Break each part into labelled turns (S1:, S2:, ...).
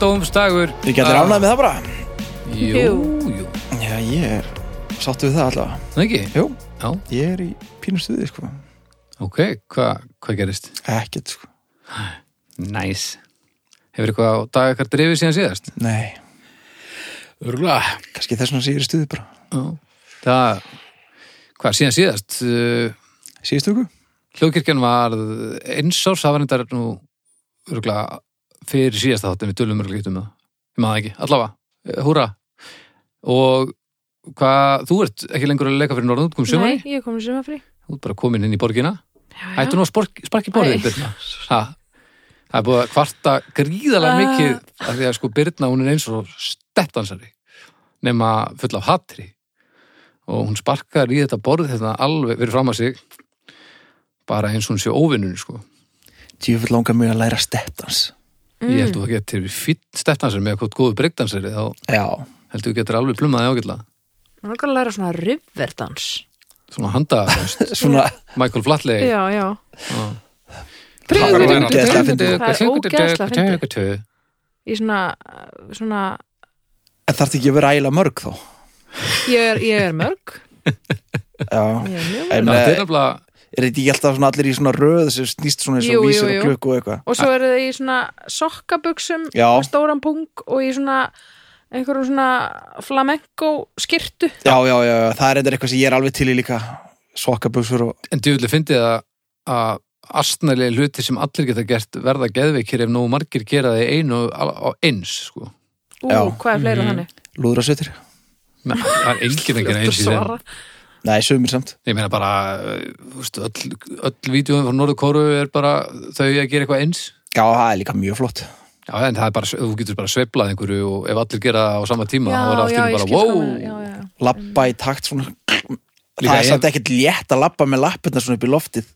S1: Dómstagur
S2: Ég getur ánægð með það bara.
S1: Jú, jú,
S2: Já, ég er sáttu við það allavega.
S1: Það ekki?
S2: Jú,
S1: Já,
S2: ég er í pínu stuði, sko.
S1: Ok, hvað hva gerist?
S2: Ekkert, sko.
S1: Næs. Hefur eitthvað á dag eitthvað drifið síðan síðast?
S2: Nei,
S3: Örgulega.
S2: kannski þess vegna sé ég er í stuði bara.
S1: Já. Það, hvað, síðan síðast? Uh,
S2: Síðustu ykkur?
S1: Hljóðkirkjan var eins árs, það var endar nú örgulega fyrir síðasta þátt en við tölum örgulega getum það. Ég maður ekki, allavega, Eh, húra og hvað, þú ert ekki lengur að leika fyrir norðan útkom
S4: Nei,
S1: sumari,
S4: ég er komin sumafrí
S1: þú ert bara komin inn í borgina.
S4: Já, já.
S1: hættu nú að sparki borðið. Birna. Ha, það er búið að kvarta gríðalega
S4: Ah.
S1: mikið af því að sko Birna hún er eins og steppdansari nema full af hatri. Og hún sparkar í þetta borð þetta alveg verið fram að sig bara eins og hún sé óvinnunni sko.
S2: Tjöfull langar mig að læra steppdans
S1: Ég held að þú getur fýtt steppdansari með eitthvað góðu breykdansari þá
S2: Já,
S1: held þú getur alveg plummaði ágætlega.
S4: Mér að læra svona riverdans.
S1: Svona handa
S2: svona
S1: Michael Flatley.
S4: Já, já.
S2: Það.
S4: Það er ógeðslega fyndið. Í svona, svona
S2: En þarf ekki að vera ægilega mörg þá
S4: Ég er, ég er mörg.
S2: Já,
S4: Ég er mjög
S2: En,
S4: mörg
S1: Það
S2: eh,
S1: er nefnilega
S2: er þetta ekki alltaf svona allir í svona röð sem snýst svona eins og vísir og klukku og eitthvað
S4: Og svo eru þau í svona sokkabuxum
S2: Já.
S4: og stóran pung og í svona einhverjum svona flamenco skirtu
S2: Já, já, já, já, það er eitthvað eitthvað sem ég er alveg til í líka Sokkaböksur og
S1: En djúvilega fyndið að, að astnælega hluti sem allir geta gert verða geðveikir ef nógu margir gera það í einu á eins sko.
S4: Ú,
S2: Já.
S4: hvað er fleira
S3: Mhm.
S4: þannig?
S2: lúðrasveitir
S1: Men, það er enginn ekki eins í þeim.
S2: Nei, sömur samt.
S1: Ég meina bara þú veist, öll, öll vídjóum frá Norður Kóru er bara þau að gera eitthvað eins.
S2: Já, það er líka mjög flott.
S1: Já, en það er bara, þú getur bara sveiflað einhverju og ef allir gera það á sama tíma þá er allt í
S4: ég
S1: einu bara, wow.
S2: Lappa í takt svona.
S1: Líka
S2: Það er samt ekkert létt að lappa með lappirna svona upp í loftið.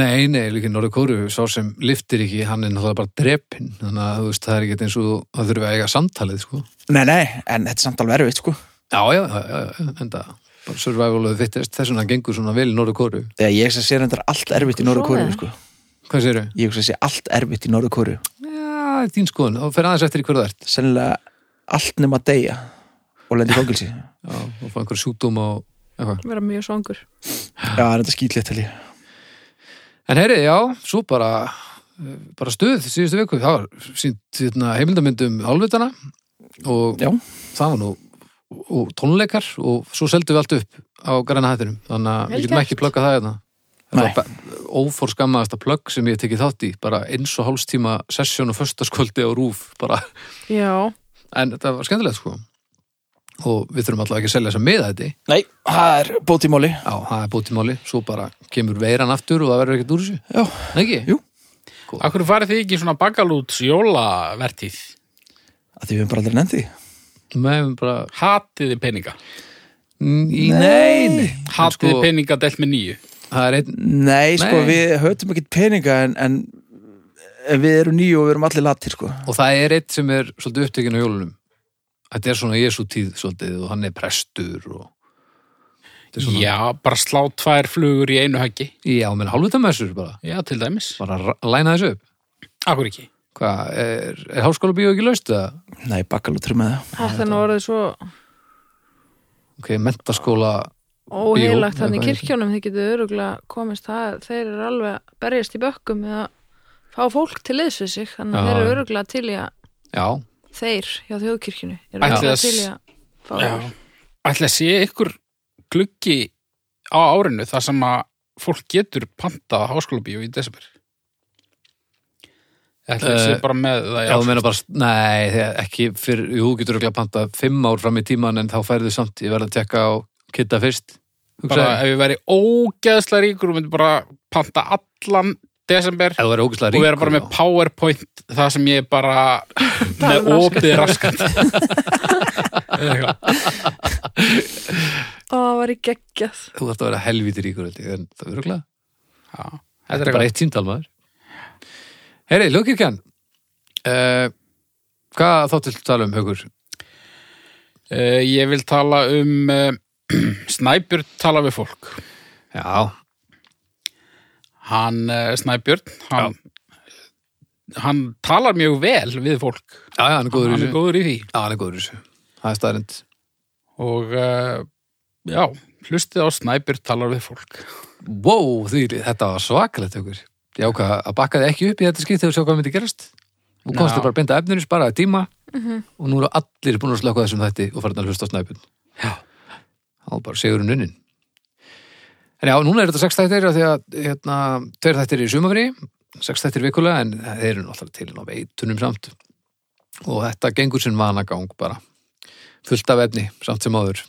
S1: Nei, nei, líka í Norður Kóru, sá sem liftir ekki, hann er náttúrulega bara drepinn. Þannig að veist, það er ekki eins og það þurfi að eiga samtalið, sko.
S2: Nei, nei, en þetta er samt alveg erfitt, sko.
S1: Já, já, já, já, já það bara survival of the fittest, þess vegna gengur svona vel í Norður Kóru
S2: Þegar ég sem sé reyndar allt erfitt í Norður Kóru, sko.
S1: Hvað séru?
S2: Ég sem sé allt erfitt í Norður Kóru
S1: Já, þín skoðun, þá fer aðeins eftir í hverju það ert.
S2: Sennilega allt nema að deyja og lendi fókilsi Já,
S1: Já, og fá einhver sjúkdóm og eitthvað.
S4: Vera mjög svangur.
S2: Það er þetta skýtlegt til ég.
S1: En heyri, já, svo bara eh, bara stuð síðustu viku. Það var sínt hérna, heimildamyndum álvitana og
S2: Já.
S1: það var nú og tónleikar og svo seldum við allt upp á græna hættinum. Þannig að við getum ekki pluggað það hérna. Var óforskammaðasta plugg sem ég tekið þátt í. Bara eins og hálfstíma sessjón og föstaskvöldi á rúf bara,
S4: Já,
S1: en þetta var skemmtilegt sko. Og við þurfum alltaf ekki að selja þess að miða þetta
S2: Nei, það er bót í móli
S1: já, það er búið til máli, svo bara kemur veiran aftur og það verður ekkert úr þessu.
S2: Já,
S1: Nei, ekki?
S2: Jú.
S3: Akkur farið þið ekki svona bakalúts jólavertíð?
S2: að því við höfum bara aldrei nefndi
S1: Nei, við bara
S3: Hatiði peninga?
S1: Í, nei, nei.
S3: Hatiði
S1: sko,
S3: peninga delt með nýju?
S1: Það er einn
S2: Nei, sko,
S1: Nei.
S2: við höfum ekkert peninga en, en við erum nýju og við erum allir latir, sko
S1: og það er eitt sem er svolítið upptekinn á jólunum Þetta er svona Jésu tíð svolítið og hann er prestur og þetta er svona,
S3: Já, bara slá tvær flugur í einu höggi.
S1: já, menn hálfutamessur bara
S3: Já, til dæmis.
S1: bara læna þessu upp
S3: Akkur ekki.
S1: Hvað, er, er háskóla bíó ekki laust eða?
S2: Nei, bakkalútur með það
S4: er nú orðið svo
S1: Ok, mentaskóla
S4: óheilagt
S1: Jú,
S4: þannig kirkjónum þið getur öruglega komist það þeir eru alveg að berjast í bökkum með að fá fólk til liðs við sig þannig að þeir eru öruglega til í að
S1: Já,
S4: þeir hjá þjóðkirkjunu eru öruglega til í að fá
S3: Já.
S4: fólk
S3: Ætli að sé ykkur gluggi á árinu þar sem að fólk getur pantað háskólabíu í desember? Ætli að sé
S1: Eh,
S3: bara með það
S1: já, þú meina bara Nei, ekki fyrir, jú, getur ekki að panta fimm ár fram í tíman en þá færðu samt ég verð að tekka á kitta fyrst.
S3: Bara
S1: Hugsaði.
S3: ef ég væri ógeðslega ríkur og myndi bara panta allan desember og vera bara með powerpoint það sem ég bara með opið raskat.
S4: Ó, það var í geggjað.
S1: Þú þarft að vera helvíti ríkur en það verður glæð
S3: þetta
S1: er bara eitt símtal Heyri, Ljókirkjan uh, Hvað þá til tala um haugur?
S3: uh, ég vil tala um uh, Snæbjörn tala við fólk.
S1: Já,
S3: hann Snæbjörn hann hann talar mjög vel við fólk.
S1: Já, já, hann er góður í
S3: hann er góður í því.
S1: Já, hann er góður í þessu. Það er staðarind
S3: og já, hlustið á snæpir talar við fólk.
S1: Wow, því, þetta var svakalegt okkur Ég ákvað að bakka þið ekki upp í þetta skipt þegar þú sjá hvað myndi gerast?
S3: Já.
S1: þér bara að binda efninu, sparaði tíma
S4: Mhm.
S1: og nú eru allir búin að slöka þessum þætti og farin að hlusta á snæpun
S3: Já.
S1: Það var bara segurinn unnin En já, núna er þetta sex þættir af því að hérna, tveir þættir í sumafri sex þættir vikulega en þeir eru náttúrulega til á veitunum samt. Og þetta gengur sinn vanagang bara. Fullt af efni samt sem áður.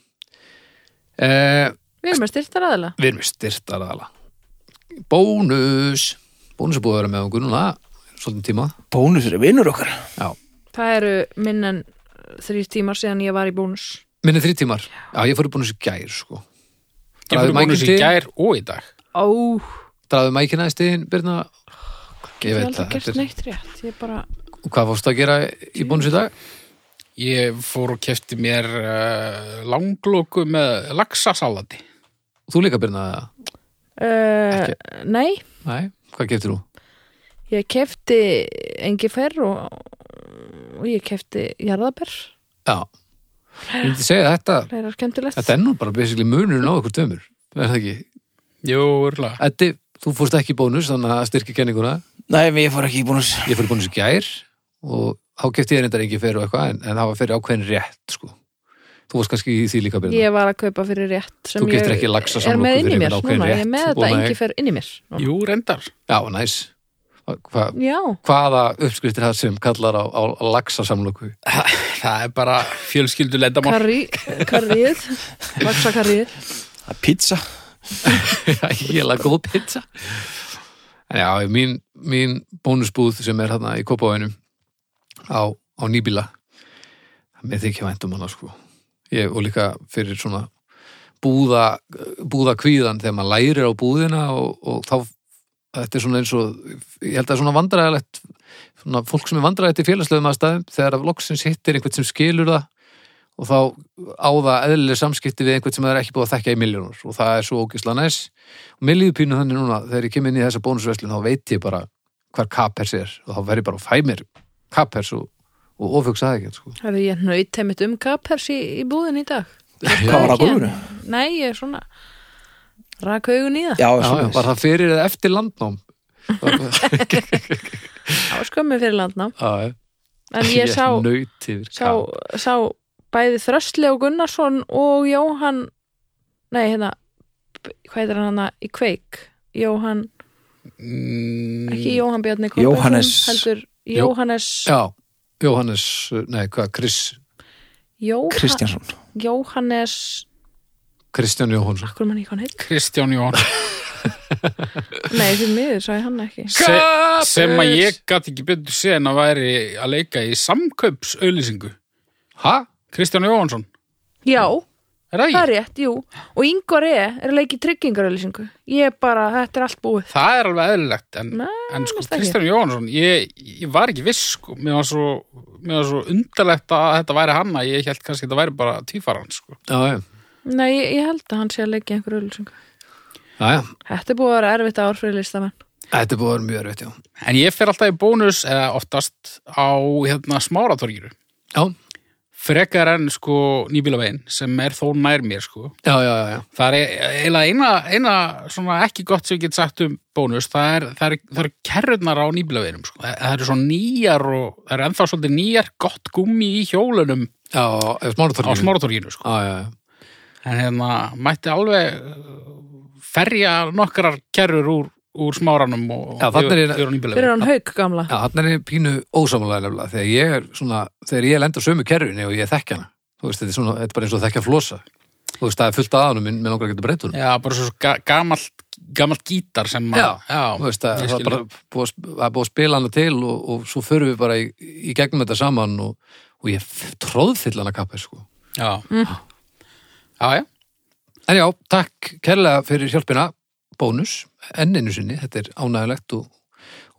S1: Eh,
S4: Við erum með styrtar aðila
S1: Við erum styrtar aðala Bónus Bónus er búið að vera með okkur núna Svolítið tíma.
S2: Bónus eru vinnur okkar.
S1: Já.
S4: Það eru minn en þrýr tímar síðan ég var í bónus.
S1: Minni þrý tímar? Já, ég fór í bónus í gær sko.
S3: Ég
S1: Dragðu
S3: fyrir bónus í gær og í dag.
S4: Ó,
S1: Draðu mækina í stiðin, Birna. Ég
S4: ég
S1: veit það
S4: gert
S1: þetta er-
S4: neitt rétt Ég bara,
S1: hvað fórstu að gera í bónus í dag?
S3: ég fór og kefti mér uh, langlóku með laxasalati.
S1: Þú líka Birna?
S4: uh, nei.
S1: Nei, hvað geftir þú?
S4: Ég kefti engifer og, og ég kefti jarðaber
S1: Já Ég myndi segja þetta
S4: er
S1: Þetta er nú bara basically munurinn á okkur tömur Er það ekki?
S3: jú, örgulega
S1: Eddi, þú fórst ekki í bónus þannig að styrkja kenninguna
S2: Nei, ég fór ekki í bónus
S1: Ég fór í bónus í gær og þá kefti ég reyndar ekki fyrir og eitthvað en, en það var fyrir ákveðin rétt sko. Þú varst kannski í því líka byrna
S4: Ég var að kaupa fyrir rétt sem
S1: Þú
S4: ég
S1: ekki
S4: er með inn í
S1: fyrir
S4: mér
S1: ákveðinn
S4: núna, ég er
S1: rétt
S4: með þetta
S1: nei.
S4: engifer inn í mér núna.
S3: jú, reyndar.
S1: Já, næs. Hva,
S4: Já,
S1: Hvaða uppskriftir það sem kallar á, á, á laxa samloku?
S3: það er bara fjölskyldu lendamál
S4: Vaksa karríð
S2: Það er pizza.
S1: Ég lag góð pizza. En já, mín, mín bónusbúð sem er hérna í Kópavænum á, á nýbíla með þykja væntum hana sko ég, og líka fyrir svona búða, búða kvíðan þegar maður lærir á búðina og, og þá þetta er svona eins og ég held að svona vandræðalegt svona fólk sem er vandræðilegt í félagslegum aðstæðum þegar að loksins hittir einhvern sem skilur það og þá á það eðlileg samskipti við einhvern sem það er ekki búið að þekka í miljónur og það er svo ógislega næs. Og mér líður pínu þannig núna þegar ég kem inn í þessa bónusveslun þá veit ég bara hvar kapers er og þá verð ég bara að fæ mér kapers og, og ofugsa það ekki sko.
S4: Hefði ég nöyt heimitt um kapers í, í búðin í dag
S2: Hvað var að gólfinu?
S4: Nei, ég er svona rak augun í það
S2: Já,
S1: Já, já, var það fyrir eða eftir landnám
S4: Það var skömmi fyrir landnám
S1: Já, já.
S4: En ég sá,
S1: yfir
S4: sá,
S1: kap.
S4: sá bæði Þröstli og Gunnarsson og Jóhann Nei, hérna Hvað heitir hann hana í kveik? Jóhann,
S3: mm,
S4: ekki Jóhann Bjarni
S2: Jóhannes.
S4: Jóhannes
S1: Já, Jóhannes, nei, hvað, Chris
S4: Jóhann,
S2: Kristjánsson.
S4: Jóhannes
S1: Kristján Jóhansson
S4: Akkur mann ekki hann heit
S3: Kristján Jón
S4: Nei, því miður sagði hann ekki.
S3: Se, sem að ég gæti ekki betur séð en að væri að leika í samkaupsauðlýsingu
S1: Hæ?
S3: Kristján Jóhansson,
S4: Já,
S3: er það
S4: það er rétt, jú. Og Ingvar E. er að leiki tryggingarauðlýsingu Ég bara, þetta er allt búið.
S3: Það er alveg eðlilegt en,
S4: Nei,
S3: en sko. Kristján Jóhansson ég, ég var ekki viss sko. Mér var svo, mér var svo undarlegt að þetta væri hann að ég held kannski að þetta væri bara tvífaran sko.
S1: Já, já,
S4: Nei, ég, ég held að hann sé að leiki einhverju auðlýsingu
S1: já, já.
S4: Þetta er búið að vera erfitt ár fyrir listamenn.
S1: Þetta er búið að vera mjög erfitt, já.
S3: En ég fer alltaf í bónus eða oftast á hérna frekar en sko nýbílavegin sem er þó nær mér sko
S1: já, já, já,
S3: það er eina, eina svona ekki gott sem ég get sagt um bónus það er, það er, það er kerrurnar á nýbílaveginum sko. það eru svo nýjar og það eru ennþá svolítið nýjar gott gummi í hjólunum
S1: Já,
S3: á
S1: smáratorginu
S3: sko.
S1: Já, já, já
S3: en hérna mætti alveg uh, ferja nokkrar kerrur úr, úr smáranum og
S1: þarna er
S4: hann haug gamla?
S1: Já, hann er pínu ósamálega nefnilega þegar ég er svona, þegar ég lenda á sömu kerfinni og ég þekki hana, þú veist, þetta er svona þetta er bara eins og þekkja flosa. Þú veist, það er fullt aðanum minn, að geta breytt hún
S3: Já, bara svo ga gamalt, gamalt gítar sem að,
S1: Já,
S3: já,
S1: þú veist, það, er bara búið, búið að spila hana til og, og svo förum við bara í, í gegnum þetta saman og, og ég tróðfyll hana kappi, sko.
S3: Já. já, já,
S1: En já, takk kærlega fyrir hjálpina. Bónus, enninu sinni þetta er ánægulegt og,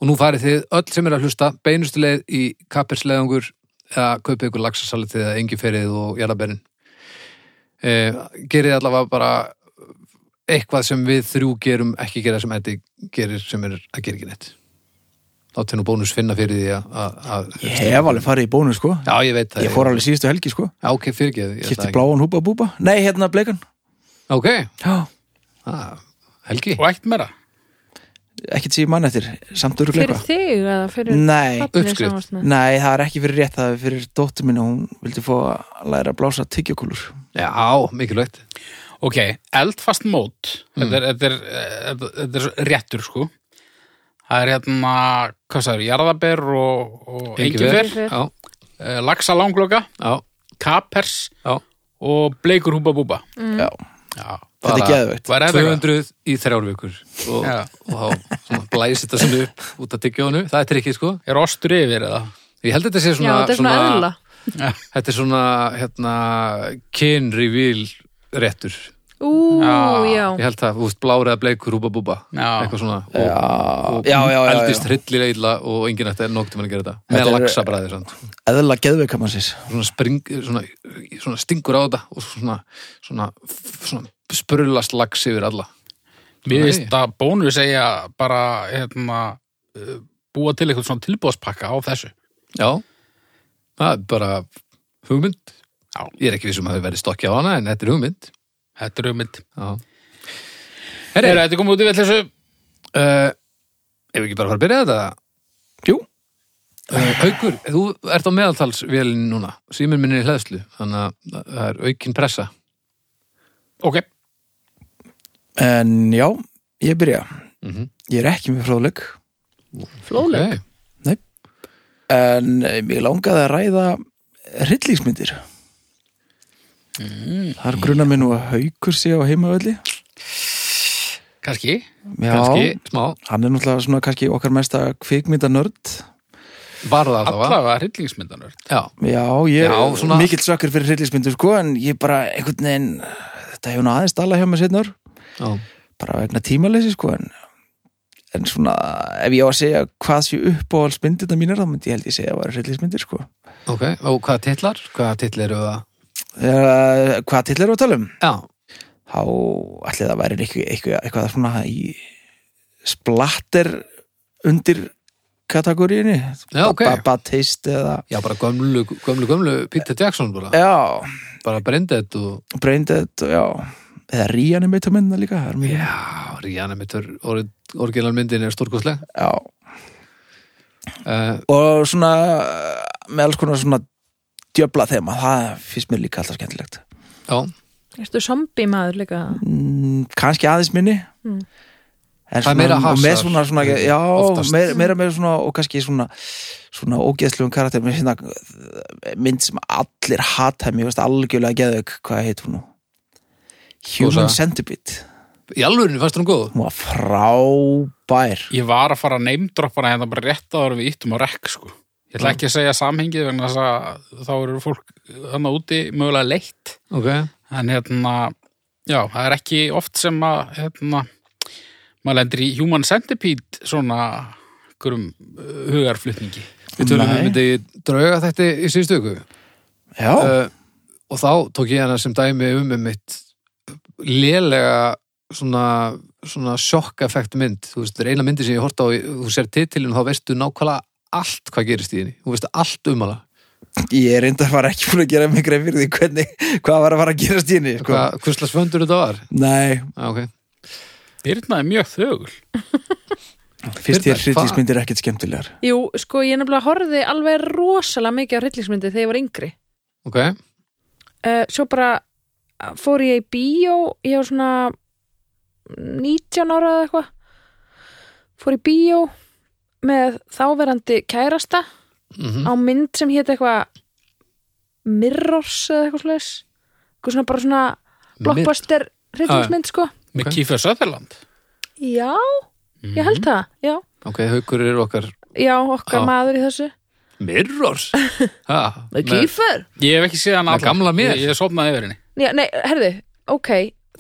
S1: og nú farið þið öll sem er að hlusta beinustu leið í kappersleðangur eða kaupið ykkur laxasalatið eða engiferið og jarðaberin eh, gerið allavega bara eitthvað sem við þrjú gerum ekki gera sem Eddi gerir sem er að gera ekki neitt? Láti nú bónus finna fyrir því að-
S2: Ég hef alveg farið í bónus sko.
S1: Já, ég veit það
S2: Ég fór alveg síðustu helgi sko.
S1: Já, ok,
S2: Kipti
S1: ekki.
S2: bláan húpa búba Nei, hérna bleikan
S1: Ok,
S2: Já,
S1: ah, Helgi?
S3: Og eitt meira?
S2: Ekkert síðan mann eftir Samt
S4: fyrir
S2: örugleika
S4: þig eða fyrir
S2: Nei,
S4: barnið
S1: uppskrift.
S4: sem varst með?
S2: nei, það er ekki fyrir rétt Það er fyrir dóttur minni Hún vildi fá að læra að blása tyggjókulur
S1: Já, mikilvægt.
S3: Ok, eldfast mót þetta, er, þetta, er, eh, þetta, er réttur sko. Það er hérna, hvað sagður, jarðaber og, og engifer, uh, laxa langloka,
S1: já,
S3: kapers.
S1: Já.
S3: Og bleikur húpa búba.
S2: Já,
S3: Já,
S2: þetta er
S1: Bara
S2: geðveikt
S3: hvað er þetta?
S1: 200 í þrjár vikur og,
S3: Já.
S1: og þá svona blæs þetta sem upp út af tyggjónu, það er trikkið sko
S3: Er ostur yfir eða?
S1: Ég held að þetta sé
S4: Já,
S1: svona,
S4: þetta er svona eðla
S1: þetta er svona hérna, kynrivíl réttur
S4: Ú,
S3: Já.
S4: já,
S1: ég held það, þú veist, blár eða bleikur húba búba
S3: Já.
S1: eitthvað svona og,
S2: Já,
S1: og
S2: já, já, já,
S1: eldist
S2: já.
S1: hryllilega illa og enginn ætti nokkuð til að gera þetta með
S2: Þetta
S1: samt.
S2: Eðla geðveika mannsins
S1: svona, spring, svona, svona stingur á þetta og svona, svona spurlast lax yfir alla.
S3: Mér finnst að bónu segja bara hérna, uh, búa til eitthvað svona tilbúðspakka á þessu.
S1: já, það er bara hugmynd.
S3: Já.
S1: ég er ekki vissum að það verið stokki á hana en þetta er hugmynd.
S3: Þetta er hugmynd. Herri, þetta er komið út í þessu.
S1: uh, ef við ekki bara fara að byrja þetta?
S2: Jú,
S1: uh, Haukur, þú ert á meðaltalsvélinn núna. Síminn minn er í hlæðslu þannig að það er aukin pressa.
S3: Ok,
S2: en já, ég byrja.
S1: Mm
S2: Ég er ekki með fróðleik.
S4: Flóðleg
S2: En eh, mig langaði að ræða hryllingsmyndir.
S3: Mm,
S2: Það er grunnar minn nú að haukur sé á heimavöldi
S3: kannski.
S2: Já,
S1: kannski, smá,
S2: hann er náttúrulega svona kannski okkar mesta kvikmyndanörd.
S1: Var það allavega?
S3: Allavega hryllingsmyndanörd.
S1: já,
S2: Já, ég er
S1: svona-
S2: mikill sökkur fyrir hryllingsmyndir sko en ég bara einhvern veginn þetta hefur nú aðeins dala hjá mig setnur
S1: já,
S2: bara vegna tímaleysi sko en, en svona ef ég á að segja hvað sé uppáhaldsmyndirna mínar þá myndi ég held ég segja að það var hryllingsmyndir sko
S1: ok, og hvaða titlar? hvaða titlar eru það?
S2: uh, Hvað til eru að tala um?
S1: já,
S2: þá ætli það væri eitthvað, eitthvað, eitthvað svona í splatter undir kategoríunni
S1: Já, ok.
S2: Bad Taste eða
S1: já, bara gömlu, gömlu, gömlu Peter Jackson bara,
S2: já,
S1: bara Brendet og
S2: Braindead já eða Reanimator mynda líka er
S1: já, Ríana mittur orginalmyndin er stórkostleg.
S2: Já.
S1: uh,
S2: og svona með alls konar svona djöbla þema, það finnst mér líka alltaf skemmtilegt.
S1: Já,
S4: Erstu zombie maður líka?
S2: mm, kannski aðeins minni.
S4: Mm.
S2: en
S1: Það er meira
S2: og
S1: hasar,
S2: með svona, svona já, meira, meira með svona og kannski svona svona ógeðslegum karakter með mynd sem allir hata mér veist algjörlega geðveik, hvað heit hún nú Human. Centipede
S1: í alvörinu fannst hún góð
S2: hún var frábær
S3: Ég var að fara að neymdroppana hérna bara rétt áður en við íttum á rekk, sko. Ég ætla ekki að segja samhengið vegna þess að þá eru fólk þannig úti mögulega leitt.
S1: ok,
S3: En hérna, já, það er ekki oft sem að, hérna, maður lendir í human centipede svona einhverjum uh, hugarflutningi.
S1: við tölum um þetta í drauga þetta í síðustu ykkur
S2: já,
S1: uh, og þá tók ég hana sem dæmi um með mitt lélega svona, svona sjokk-effekt mynd. Þú veist, það er eina myndi sem ég horta á þú sér titilin og þá veistu nákvæmlega allt hvað gerist í henni, þú veist allt um hana.
S2: Ég er reynda að fara ekki búin að gera mig greið fyrir því hvernig, hvað var að fara að gerast í henni sko.
S1: hvað, hvers vöndur þetta var?
S2: Nei,
S1: ah, ok,
S3: Birna er mjög þögul.
S2: fyrst ég hryllingsmyndir ekkert skemmtilegar?
S4: Jú, sko ég nefnilega horfði alveg rosalega mikið á hryllingsmyndi þegar ég var yngri.
S1: Ok,
S4: uh, Svo bara fór ég í bíó ég var svona 19 ára eða eitthvað. Fór í bíó með þáverandi kærasta
S1: mm
S4: á mynd sem hétt eitthvað Mirrors eða eitthvað slags eitthvað svona bara svona blockbuster hryllingsmynd sko.
S3: Með
S1: Ok.
S3: Kiefer Sutherland.
S4: Já, ég held það, já.
S1: Ok, haukur eru okkar
S4: Já, okkar
S1: Já.
S4: maður í þessu.
S1: Mirrors? Ha, með-
S4: Kýfer
S3: Ég hef ekki séð hann
S1: mér.
S3: Ég, ég sopnaði yfir henni.
S4: Já, nei, herðu, ok,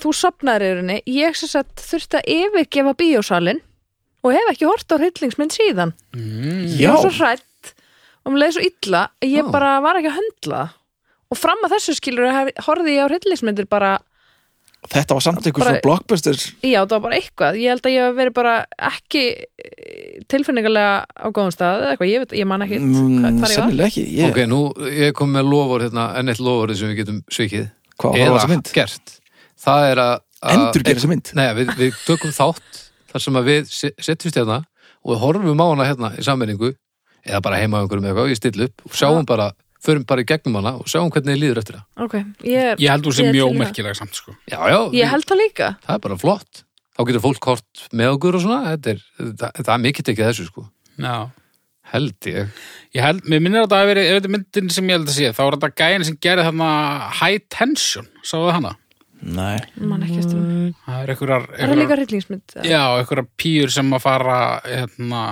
S4: þú sopnaðir yfir henni, ég sem sagt þurfti að yfirgefa bíósalinn og hef ekki hort á hryllingsmynd síðan.
S3: Mm.
S4: Ég var svo hrætt og mér leiði svo illa að ég
S1: Já.
S4: bara var ekki að höndla það. Og fram að þessu skilur horfði ég á hryllingsmyndir bara
S2: Þetta var samt
S4: Bara-
S2: svona blockbuster
S4: Já, það var bara eitthvað. Ég held að ég hef verið bara ekki eh, tilfinningarlega á góðum stað eða eitthvað, ég, veit, ég man ekki
S2: mm,
S4: hvað ég var.
S2: Sennilega ekki ég,
S1: Ok, nú ég kom með lofur hérna, enn eitt lofur sem við getum svikið
S2: Hvað var
S1: eða
S2: þessa mynd?
S1: gert Það er að
S2: Endur gera þessa mynd?
S1: Nei, við, við tökum þátt þar sem að við se- setjumst hérna og við horfum á hana hérna í sammenningu eða bara heima á einhverjum eða eitthvað, ég still upp og sjáum bara, förum bara í gegnum hana og sjáum hvernig þið líður eftir það
S4: Ok, ég er...
S3: Ég held þú sem mjög
S4: það.
S3: ómerkilega samt sko.
S1: Já, já,
S4: Ég held það líka.
S1: það er bara flott þá getur fólk kort með okkur og svona þetta er, það, það er mikið tekið þessu sko
S3: Já.
S1: Held ég
S3: Ég held, mér minnir að það hafi verið, ef þetta er myndin sem ég held að sé, þá var þetta gæðin sem gerði þarna high tension, sáðu hana?
S2: Nei
S4: Man ekki eftir hún.
S3: Það er einhverjar,
S4: Er það líka hryllingsmynd? eða?
S3: já, einhverjar pýr sem að fara hérna,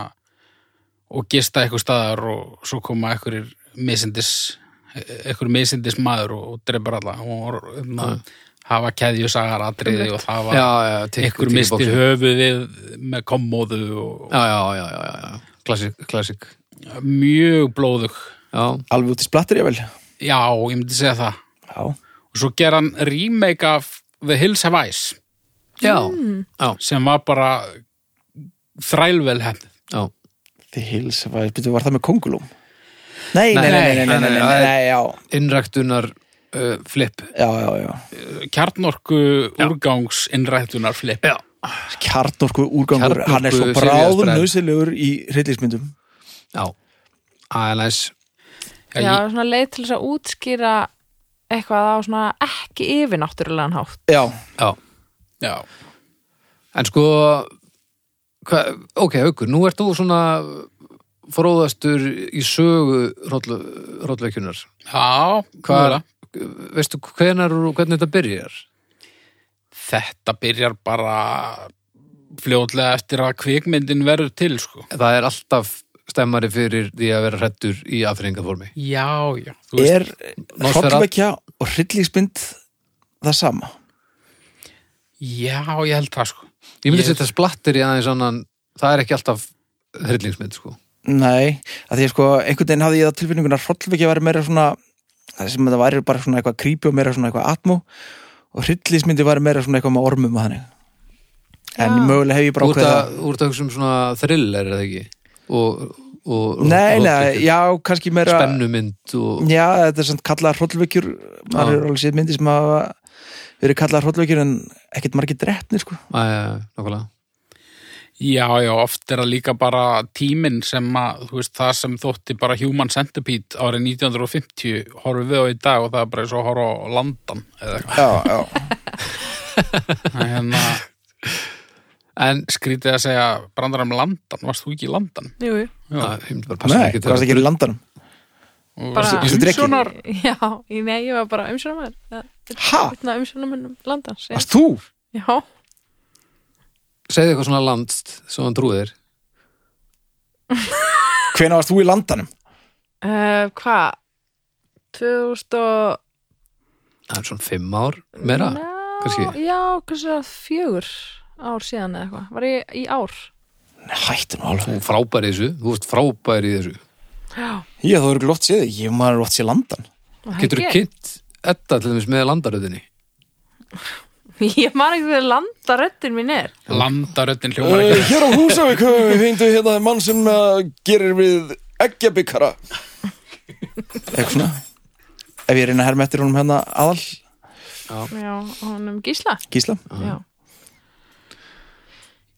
S3: og gista eitthvað staðar og svo koma einhverjir misindis, einhverjir misindis maður og, og dreipur alla og hérna, hafa keðjusagar atriði og það var
S1: já, já, tikk-
S3: einhver misti
S1: boxi.
S3: höfuðið með kommóðu og
S1: já, já, já, já, já, já klassik
S3: mjög blóðug.
S1: Já.
S2: alveg út í splattir ég vel
S3: já, ég myndi segja það.
S2: Já.
S3: og svo ger hann remake af The Hills Have Eyes.
S4: Mm.
S3: sem var bara þrælvel
S1: henni
S2: The Hills Have Eyes, betur var það með Kongulum? Nei, nei,
S1: nei,
S2: nei
S1: innræktunar uh, flip.
S3: Kjarnorku úrgangs innræktunar flip
S1: já.
S2: Kjarnorku úrgangur,
S1: Kjarnorku
S2: hann er svo bráðum
S1: Brand.
S2: nöðsilegur í hryllismyndum
S1: já aðeins
S3: Já,
S4: Já,
S3: ég-
S4: svona leið til þess að útskýra eitthvað á svona ekki yfirnáttúrulegan hátt.
S2: Já,
S1: já,
S3: já,
S1: en sko hva, ok, aukur, nú ert þú svona fróðastur í sögu rótleikjunar
S3: já
S1: Hvað- veistu hvenar og hvernig þetta byrjar
S3: þetta byrjar bara fljótlega eftir að kvikmyndin verður til sko.
S1: það er alltaf stemmari fyrir því að vera hrættur í aðfringaformi
S3: já, já,
S2: er hrollvekja og hryllismynd það sama?
S3: já, ég held það sko.
S1: Ég myndi
S3: Ég-
S1: setja splattir í aðeins annan það er ekki alltaf hryllingsmynd sko.
S2: Nei, að því að sko einhvern veginn hafði ég það tilfinningun að hrollvekja væri meira svona það sem þetta væri bara svona eitthvað creepy og meira svona eitthvað atmó og hryllismyndi væri meira svona eitthvað með ormum og þannig. En
S4: Já.
S2: mögulega hef ég bara ákveða
S1: úr það sem svona thriller er það ekki? Og, og
S2: Nei,
S1: og-
S2: nei, já, kannski meira
S1: spennumynd og
S2: Já, þetta er samt kallað hrollvekjur. Maður
S1: Já.
S2: er alveg séð myndi sem hafa verið kallað hrollvekjur en ekkert margir drefnir sko.
S1: Æ, já, nákvæmlega
S3: já, já, oft er það líka bara tíminn sem að, þú veist, það sem þótti bara Human Centipede árið 1950 horfum við á í dag og það er bara eins og að horfa á landan eða eitthvað
S2: Já, já,
S3: Það er hérna
S1: en
S3: skrítið að segja brandar um landan, varst þú ekki í landan?
S4: Jú, jú.
S3: Já.
S1: að, ég myndi bara passa
S2: nei,
S1: ekki
S2: er það að gera í landanum?
S4: Bara-
S3: umsjónar
S4: Já, nei, ég var bara umsjónumæður.
S2: Ha?
S4: Umsjónumæður landans. já.
S2: Varst þú?
S4: Já,
S1: segði eitthvað svona landst sem hann trúið þér
S2: Hvenær varst þú í landanum?
S4: uh, hvað? 2000 og...
S1: það er svona fimm ár meira
S4: Ná,
S1: kannski.
S4: Já, kannski fjögur ár síðan eða eitthvað. Var ég í ár?
S2: Nei, hættu nú alveg
S1: þú frábær í þessu, þú veist frábær í þessu
S4: Já.
S2: Ég þú eru glótt séð þig, ég maður er oft séð landan
S1: getur þú kynnt þetta til dæmis með landaröðinni
S4: Ég man ekki hvernig landa röddin mín er.
S3: landaröddin hljómar ekki.
S2: Hér á Húsavík höfum við fengið hérna mann sem uh, gerir við eggjabikara. Eitthvað svona. Ef ég reyna að herma eftir honum hérna aðal.
S4: Já, honum Gísla.
S2: Gísla?
S4: Já.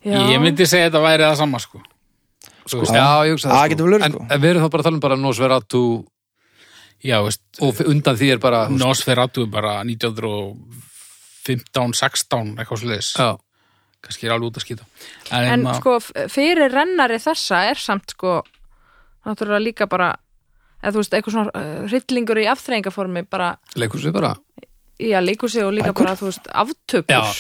S4: Já.
S3: ég myndi segja að þetta væri það sama sko.
S1: Sko, já, ég hugsa
S2: Það vel verið,
S1: en,
S2: sko.
S1: en við erum þá bara að tala um bara Nosferatu.
S3: Já, veist,
S1: og undan því er bara
S3: Nosferatu er bara 1915, 16 eitthvað sliðis,
S1: já,
S3: kannski er alveg út að skýta. En,
S4: En
S3: hérna,
S4: sko, fyrir rennari þessa er samt sko, náttúrulega líka bara, eða þú veist, eitthvað svona uh, hryllingur í afþreyingaformi bara,
S1: leikur sér bara
S4: já, líkur sig og líka
S2: Bækur?
S4: bara, þú veist,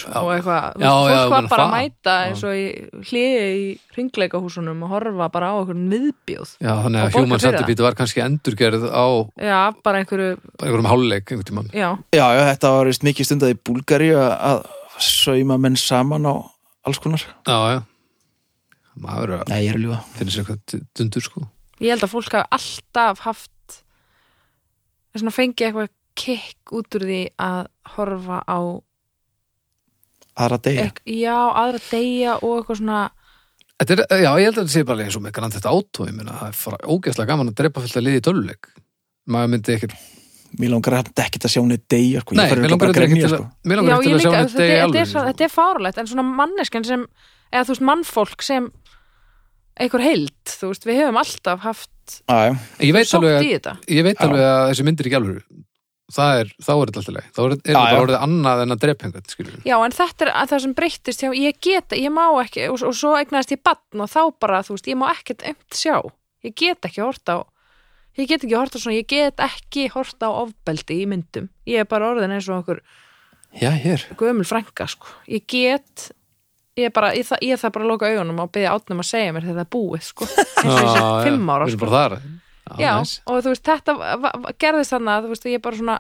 S1: já.
S4: og eitthvað, þú
S1: Já,
S4: veist,
S1: já,
S4: fólk var bara að mæta eins og í hliði í ringleikahúsunum og horfa bara á einhvern miðbjóð.
S1: já, þannig að Human. Centipede var kannski endurgerð á
S4: Já, bara einhverju,
S1: einhverjum háluleik einhvern tímann
S4: já,
S2: Já, já, þetta var veist, mikið stundað í Búlgari að sauma menn saman á alls konar
S1: já, já maður að
S2: Nei, ég er að ljúga
S1: finna sér eitthvað dundur sko
S4: ég held að fólk hafi alltaf haft, fengi eitthvað kikk út úr því að horfa á
S2: aðra degi
S4: Ek, já, aðra deyja og eitthvað svona
S1: Þetta er, já, ég held að þetta sé bara eins og með Grand Theft Auto, ég meina, það er fara ógeðslega gaman að drepa fullt að liði í töluleik. Maður myndi ekkert,
S2: mér langar að ekki að sjá henni degja sko. Ég
S1: nei, mér langar ekki
S2: sko.
S1: að, sjá
S4: líka,
S1: þetta
S4: þetta, þetta, er, þetta er fáralegt en svona manneskjan sem eða þú veist, mannfólk sem einhver heild, þú veist, við hefum alltaf haft
S2: Já, já.
S1: Ég veit
S4: sótt
S1: alveg að,
S4: í þetta
S1: ég veit
S2: Já.
S1: alveg að þessi myndir ekki alveg, er, þá er þetta alltaf leið. Þá er, er
S2: Já,
S1: þetta bara
S2: já.
S1: orðið annað en að drepa einhvern, skilur við.
S4: Já, en þetta er að það sem breyttist hjá, ég geta, ég má ekki og, og svo eignaðist ég batn og þá bara, þú veist, ég má ekkert umt sjá. Ég get ekki hort á ég get ekki hort á svona, ég get ekki hort á ofbeldi í myndum, ég er bara orðin eins og einhver
S2: já, hér.
S4: gömul frænka, sko, ég get ég er bara, ég, það, ég það bara að loka augunum og byggja átnum að segja mér þegar það er búið, sko. Eins og þessi fimm ára,
S1: Við erum
S4: sko
S1: þar.
S4: Já,
S1: næs.
S4: og þú veist, þetta gerðist þannig að, þú veist, ég bara svona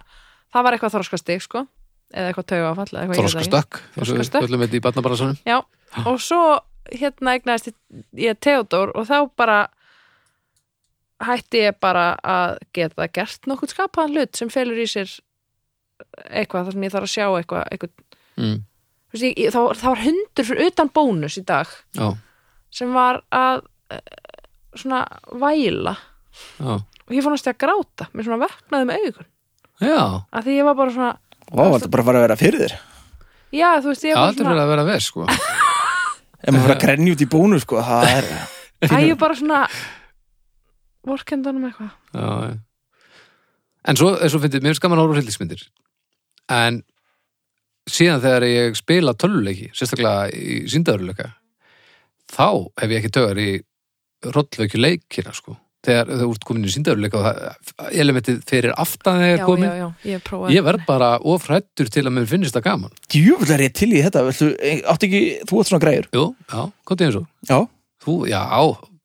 S4: það var eitthvað þorskastig, sko eða eitthvað tauga áfall, eða eitthvað ég veit
S1: Þorska
S4: það ekki.
S1: stökk, eins og við
S4: Þorskastökk.
S1: öllum þetta í barnabarasanum.
S4: Já, og svo hérna eignaðist ég- Theodor og þá bara hætti ég bara að geta gert nokkuð skapaðan hlut sem felur í sér eitthvað þar sem ég þarf að sjá eitthvað, eitthvað
S1: Mm.
S4: þú veist, ég, ég, þá, þá var hundur fyrir utan bónus í dag
S1: Já,
S4: sem var að eh, svona væla
S1: já.
S4: og ég fannst ég að gráta mér svona veknaði með augun
S1: Já,
S4: að því ég var bara svona
S2: Vá, þetta bara fara að vera fyrir þér
S4: já, þú veist, ég
S1: það
S4: var
S1: er
S4: bara
S1: verið að vera veð, sko.
S2: Ef maður fara að grenja út í bónu sko, það er
S4: svona að ég bara svona vorkendanum eitthvað
S1: Já, já. En svo, svo finnst mér finnst gaman að horfa á hryllismyndir en síðan þegar ég spila töluleiki, sérstaklega í síndaðurleika þá hef ég ekki tögar í rollveikju leikina sko. Þegar þú ert komin í síndaðurleika og elementið fyrir aftan þegar komin.
S4: já, já, ég prófaði
S1: ég verð bara ofrættur til að mér finnist það gaman.
S2: Djúfull er ég til í þetta Viltu, átt ekki, þú átt svona græjur?
S1: Jú, já, er eins og.
S2: Já,
S1: Þú, já,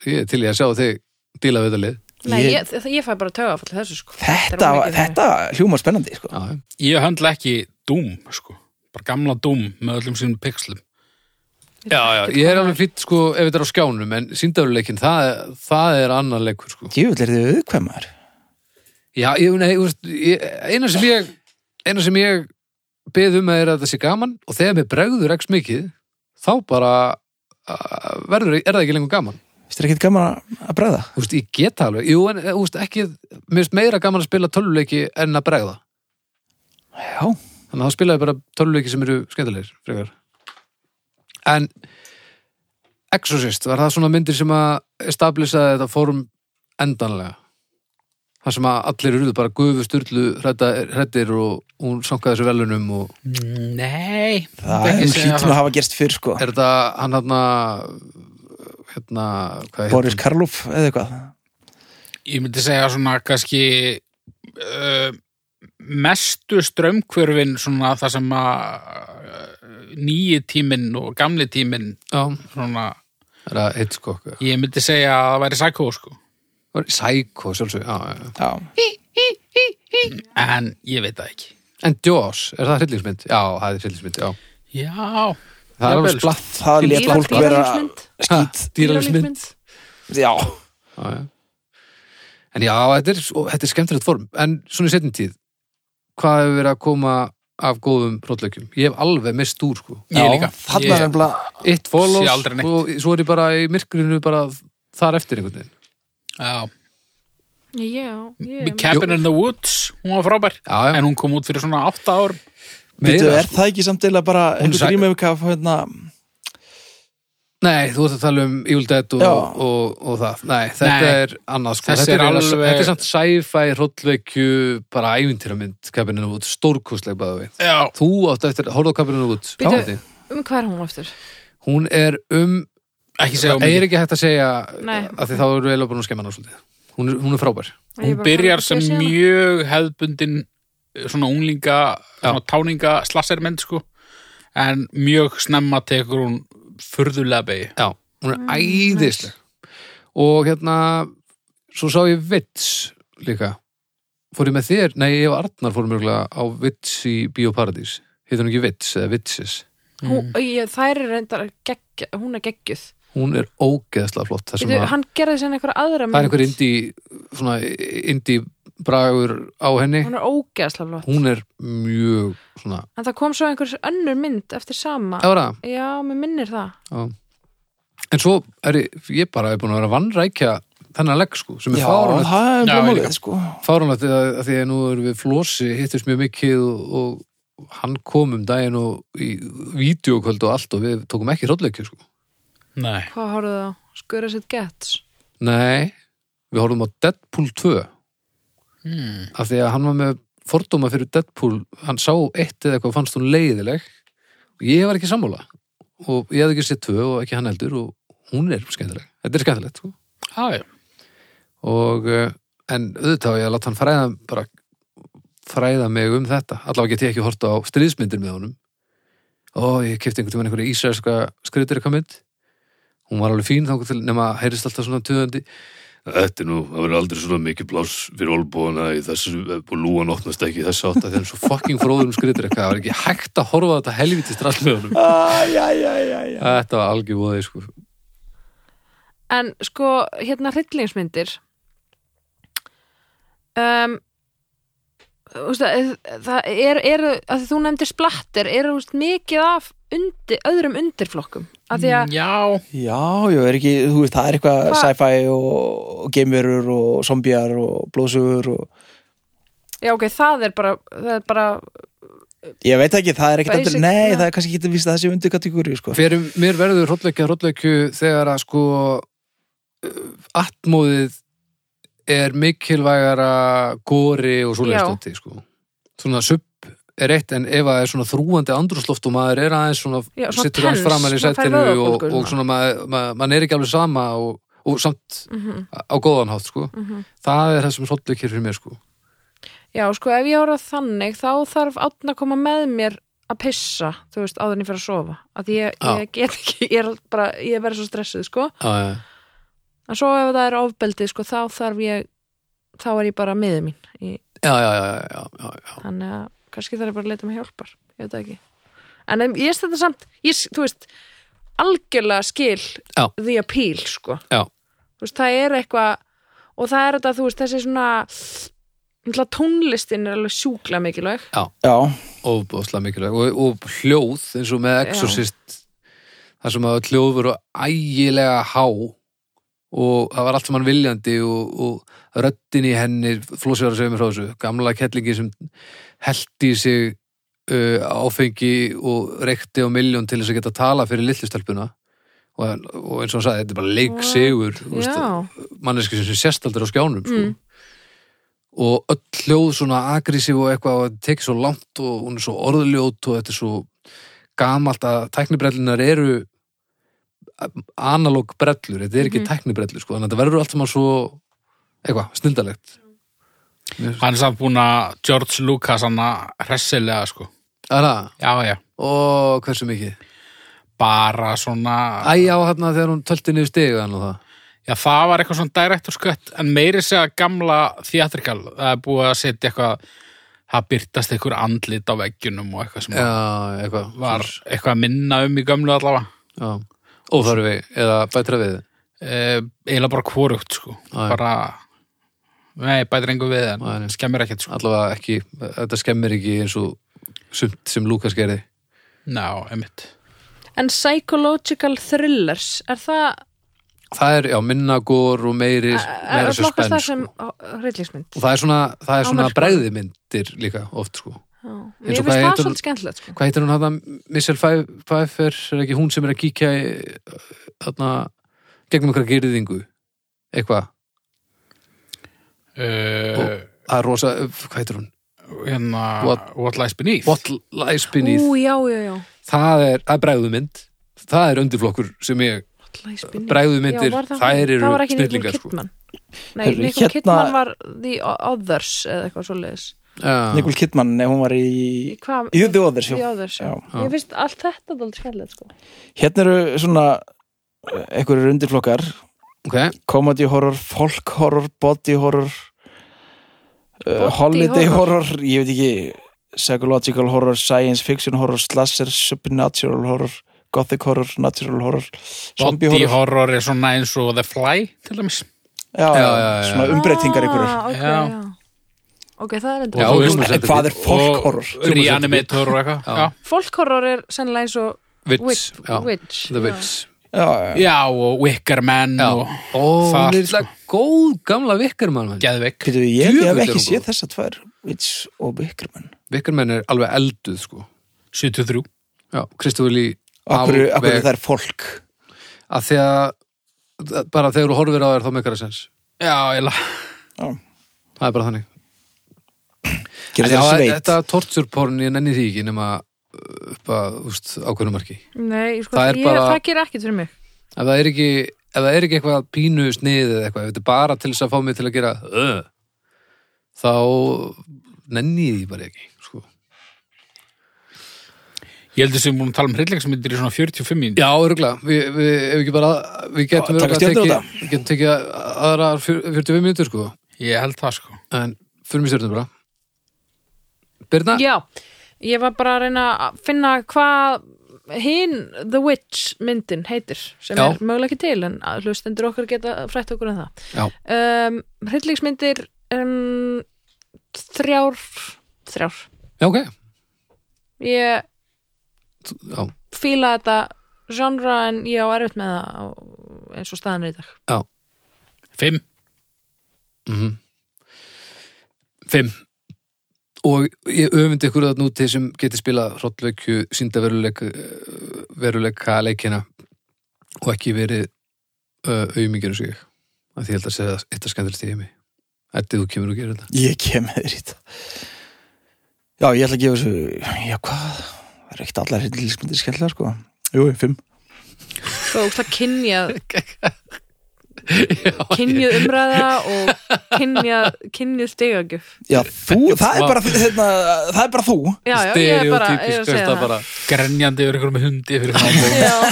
S1: ég er til í að sjá þig díla við þetta lið.
S4: Nei,
S2: Ég-
S4: ég, ég, fæ bara tögafall þessu sko.
S2: Þetta,
S4: fyrir
S2: þetta hljóma spennandi sko.
S3: Ég höndla ekki Doom, sko. Bara gamla Doom með öllum sínum pixlum.
S1: Já, já, ég er alveg fýtt sko ef þetta er á skjánum en síndaðurleikin, það, það er annar leikur sko.
S2: Djúfull er þið auðkvæmar?
S1: Já, ég, nei, þú veist, ég, eina sem ég eina sem ég beð um er að það sé gaman og þegar mér bregður ekki mikið, þá bara uh, verður, er það ekki lengur gaman?
S2: Vist þér ekkert gaman að- að bregða?
S1: Þú veist, ég get það alveg, jú, en þú veist, ekki mér finnst meira gaman að spila töluleiki en að bregða.
S2: Já,
S1: þannig að þá spila ég bara töluleiki sem eru skemmtilegir, frekar en Exorcist, var það svona myndir sem að establisaði þetta fórum endanlega það sem að allir eruðu bara gufu styrlu hrættir og hún sankaði þessu velunum og
S3: Nei.
S2: það er
S3: það.
S2: að hafa gerst fyrr sko.
S1: er þetta hann hann hérna, hvað
S2: Boris
S1: hérna
S2: Karloff eða eitthvað
S3: Ég myndi segja svona kannski uh, mestu strömmkvörfin svona það sem að uh, nýji tíminn og gamli tíminn svona,
S1: er það Hitchcock
S3: ég myndi segja að það væri sækó sko.
S1: Psycho, sjálfsög, já, já, já.
S2: Já,
S3: en ég veit það ekki.
S1: en Jaws, er það hryllingsmynd? já, það er hryllingsmynd, já.
S3: Já,
S1: það er alveg splatt.
S2: Það lét
S4: Dýra-
S2: fólk vera skýt
S1: dýralífsmynd.
S2: Já,
S1: já, já. En já, þetta er, er skemmtilegt form. En svona í setjum tíð, hvað hefur verið að koma af góðum rótleikjum? Ég hef alveg mist úr, sko.
S3: Ég líka.
S2: Er
S1: Eitt follows og svo er ég bara í myrkrinu bara þar eftir einhvern veginn.
S3: já.
S4: Ég
S3: Cabin in the Woods, hún var frábær.
S1: Já, já.
S3: En hún kom út fyrir svona átta ár.
S2: Veitu,
S1: Meira,
S2: er það ekki samt eða bara
S1: Hún
S2: rýmum af hérna
S1: Nei, þú ert að tala um Evil Dead og,
S2: Já.
S1: og, og, það. Nei, þetta
S3: Nei.
S1: er annað, sko.
S3: Þessi
S1: Þetta
S3: er
S1: er,
S3: alveg-
S1: þetta er samt sci-fi rótleikju, bara ævintýramynd, Cabin in the Woods, stórkostleg bæða við.
S3: Já.
S1: Þú átt eftir, horfðu á Cabin in the Woods. Káði.
S4: Um hvað er hún aftur?
S1: Hún er um
S3: Ekki segja
S1: Það
S3: um
S1: er ekki hægt að segja
S4: Nei.
S1: að því þá erum við eiginlega búin að skemma hana svolítið. Hún er, hún er frábær.
S3: Hún byrjar sem mjög hefðbundin svona unglinga, svona táninga slassermynd sko en mjög snemma tekur hún furðulega begi.
S1: Já, hún er
S4: Mm,
S1: æðisleg. Og hérna, svo sá ég Vits líka. Fór ég með þér, nei, ég og Arnar fórum mjögulega á Vits í Bíóparadís. Heitir hún ekki Vits eða Vitsis.
S4: Hún, ég, þær er reyndar gegg, hún er geggjuð
S1: Hún er ógeðslega flott. Það, að,
S4: Hann gerði sér einhverja aðra
S1: það er
S4: mynd
S1: einhver indie, svona indie bragur á henni.
S4: Hún er ógeðslega flott.
S1: Hún er mjög svona
S4: en það kom svo einhver önnur mynd eftir sama.
S1: Ára,
S4: já, mér minnir það.
S1: Já. En svo er ég, ég bara er búin að vera vannrækja þennan legg sko, sem er
S2: er
S3: líka.
S2: sko.
S1: Fáránlegt að, að því að nú erum við Flósi hittist mjög mikið og, og hann kom um daginn og í vídeokvöld og allt og við tókum ekki hróllekju sko.
S3: Nei,
S4: hvað horfðu það? skura sitt gets.
S1: Nei, við horfum á Deadpool 2
S3: hmm.
S1: af því að hann var með fordóma fyrir Deadpool hann sá eitt eða eitthvað fannst hún leiðileg. Og ég var ekki sammála. Og ég hefði ekki séð tvö og ekki hann heldur og hún er skemmtileg, þetta er skemmtilegt sko.
S3: já.
S1: Og uh, en auðvitað ég að láta hann fræða bara fræða mig um þetta. Allavega get ég ekki horta á stríðsmyndir með honum. Og ég kefti einhvern tímann einhverja ísraelska skritur eitthvað mynd hún var alveg fín þá nema heyrist alltaf svona töðandi Þetta er nú, það verður aldrei svona mikið pláss fyrir olbúana í þessu og lúan opnast ekki í þessu átt að það er svo fucking fróður um skritur eitthvað, það var ekki hægt að horfa á þetta helviti strall með honum. Þetta var algjör voði sko.
S4: En sko, hérna hryllingsmyndir. Um það er, er að því þú nefndir splattir eru úst, mikið af undir, öðrum undirflokkum að því að
S3: Já,
S2: Já, já, er ekki, þú veist, það er eitthvað
S4: Hva-
S2: sci-fi og, geimverur og zombjar og blóðsugur og
S4: já ok, það er bara, það er bara
S2: ég veit ekki, það er ekkert
S4: Basic,
S2: endur, nei,
S4: já.
S2: það er kannski ekki að vísa þessi undir kategóri, sko.
S1: Fyrir mér verður hrollvekja hrollvekju þegar að sko uh, atmóðið er mikilvægara góri og svo
S4: Já.
S1: leistótti sko. Svona supp er eitt en ef það er svona þrúandi andrúsloft og maður er aðeins svona,
S4: Já, svona
S1: sittur aðeins framar í sættinu og, og svona. maður, maður, maður er ekki alveg sama og, og samt
S4: mm
S1: á góðan hátt sko. það er það sem hrollvekjur fyrir mér sko.
S4: Já, sko, ef ég ára þannig þá þarf átna að koma með mér að pissa, þú veist, áður en ég fyrir að sofa. Að ég, ég get ekki, ég er bara ég verður svo stressuð, sko.
S1: Já,
S4: en svo ef það er ofbeldið, sko, þá þarf ég þá er ég bara miður mín í,
S1: já, já, já, já, já, já.
S4: þannig að kannski þarf ég bara að leita mig hjálpar ég veit það ekki. En ég stþetta samt, ég, þú veist algjörlega skil
S1: Já.
S4: the appeal, sko.
S1: Já.
S4: þú veist, það er eitthvað og það er þetta, þú veist, þessi svona tónlistin er alveg sjúkla mikilvæg.
S2: Já,
S1: ofbúðslega mikilvæg. Og, og hljóð eins og með Exorcist þar sem að hljóð voru ægilega há og það var allt saman viljandi og, og röddin í henni segja mér frá þessu gamla kettlingi sem held í sig uh, áfengi og reykti á miljón til þess að geta tala fyrir lillistelpuna og, og eins og hann sagði, þetta er bara leiksegur manneski sem sést aldrei á skjánum sko.
S4: Mm.
S1: og öll hljóð svona agressív og eitthvað og tekið svo langt og hún er svo orðljót og þetta er svo gamalt að tæknibrellunar eru analóg brellur, þetta er ekki mm tæknibrellur sko, þannig að þetta verður allt saman svo eitthvað, snildalegt
S3: hann er samt búin að George Lucas hann að hressilega sko.
S1: Er það,
S3: Já, já,
S1: og hversu mikið?
S3: Bara svona
S1: Æ, já, hérna þegar hún tölti niður stigan og það.
S3: Já, það var eitthvað svona director skött en meiri segja gamla theatrikal það er búið að setja eitthvað það byrtast eitthvað andlit á veggjunum og eitthvað sem
S1: Já, eitthvað
S3: var eitthvað að minna um í gömlu allavega.
S1: Já, óþarfi eða bætra við
S3: e, eiginlega bara hvorugt sko
S1: já.
S3: bara nei, bætir engu við en
S1: nei.
S3: skemmir ekkert sko
S1: allavega ekki, þetta skemmir ekki eins og sumt sem Lukas gerði
S3: Ná, einmitt
S4: en psychological thrillers er það,
S1: Það er, já, minna gór og meiri,
S4: er
S1: meira
S4: að flokkast það
S1: suspense
S4: sem
S1: sko.
S4: hryllingsmynd
S1: og það er svona, það er svona
S4: mörkunum.
S1: bregðimyndir líka oft sko.
S4: Mér
S1: og
S4: finnst það svolítið skemmtilegt sko.
S1: Hvað heitir hún hann Michelle Pfeiffer, Pfeiffer er ekki hún sem er að kíkja í, þarna, gegnum einhverja gyrðingu eitthvað,
S3: uh,
S1: það er rosa hvað heitir hún,
S3: hérna
S1: What-
S3: What, Lies Beneath.
S1: What Lies Beneath.
S4: Ú, já, já, já.
S1: Það er, það er bregðumynd það er undirflokkur sem ég
S4: var það
S1: eru
S4: það var ekki
S1: snillingar sko.
S4: Kidman. Nei, Nicole
S2: hérna-
S4: Kidman var The Others eða eitthvað svoleiðis
S1: Já.
S2: Nicole Kidman, nei, hún var í já.
S4: Já. Ég finnst allt þetta dálítið skemmtilegt sko.
S2: Hérna eru svona eh, einhverjur undirflokkar
S1: ok,
S2: comedy horror, folk horror, body horror uh,
S4: Body
S2: holiday
S4: horror.
S2: horror. ég veit ekki psychological horror, science fiction horror slasher, supernatural horror gothic horror, natural horror zombie
S3: Body
S2: horror,
S3: horror er svona eins og The Fly til dæmis
S2: Já,
S1: Já,
S2: já,
S1: já, já.
S2: svona umbreytingar einhverjur
S4: ah, okay,
S3: Já.
S4: Já. ok, það er
S1: Já,
S4: endur.
S3: Og þú veist,
S1: að
S2: En hvað er folk horror?
S3: og reanimator og eitthvað.
S1: Já.
S3: já.
S4: Fólkhorror er sennilega eins og
S1: Witch,
S4: Witch,
S1: já,
S4: Witch.
S1: The
S4: já.
S1: Witch.
S2: Já, já,
S3: já, og Wicker Man
S1: Já,
S3: og
S1: ó,
S3: það,
S1: hún er eitthvað góð gamla vikkermann
S3: Geðveik.
S2: Býtu, ég, ég hef
S1: Djöfull er
S2: ekki
S1: hún
S2: séð
S1: góð.
S2: þessa tvær Witch og Bickerman
S1: Vikkermann er alveg elduð sko.
S3: 73
S1: Já, Kristofur Lee
S2: Akkur, akkur
S1: alveg-
S2: það er fólk?
S1: Að því að bara þegar þú horfir á þér þá meikar það sens.
S3: Já, ég
S1: það er bara þannig
S2: Gerir það sveit
S1: þetta torturporn ég nenni því ekki nema uh, upp að ákveðnum marki.
S4: Nei, sko,
S1: Það
S4: ég,
S1: bara-
S4: það gerir ekkert fyrir mig.
S1: Ef það er ekki, ef það er ekki eitthvað pínu snið eða eitthvað, ef þetta er bara til þess að fá mig til að gera uh, þá nenni ég því bara ekki sko.
S3: Ég heldur sem búin að tala um hryllingsmyndir í svona 45 mín
S1: Já, örgulega, við, við, ef ekki bara við getum
S2: á
S1: tekið- við getum tekið aðra 45 minútur sko,
S3: Ég held það sko.
S1: En fyrir mig stjórnum bara Birna?
S4: Já, ég var bara að reyna að finna hvað hinn The Witch myndin heitir sem
S1: Já.
S4: er mögulega ekki til en hlustendur okkar geta frætt okkur en það.
S1: Já.
S4: um, Hryllingsmyndir um, þrjár þrjár.
S1: Já, ok.
S4: Ég
S1: Já,
S4: fíla þetta genre en ég á erfitt með það eins og staðan er í dag.
S3: 5
S1: mm Fimm og ég öfundi ykkur að núti sem geti spilað hrottleikju sínda veruleika, veruleika leikina og ekki verið uh, auðmingir og sig að því ég held að segja eitt að skemmtilegt í heimi. Ætti þú kemur og gerir þetta.
S2: Ég kem með þér í þetta. Já, ég ætla að gefa þessu Já, hvað? Það er ekkert allar hryllingsmyndir skemmtilega, sko. Jú, fimm.
S4: Svo það kynjað kynjuð umræða og kynjuð stigagjöf.
S2: Já, þú, það er bara, hérna, það er bara þú.
S4: Er er að
S1: bara
S3: Grenjandi yfir með hundi fyrir fram
S4: Já,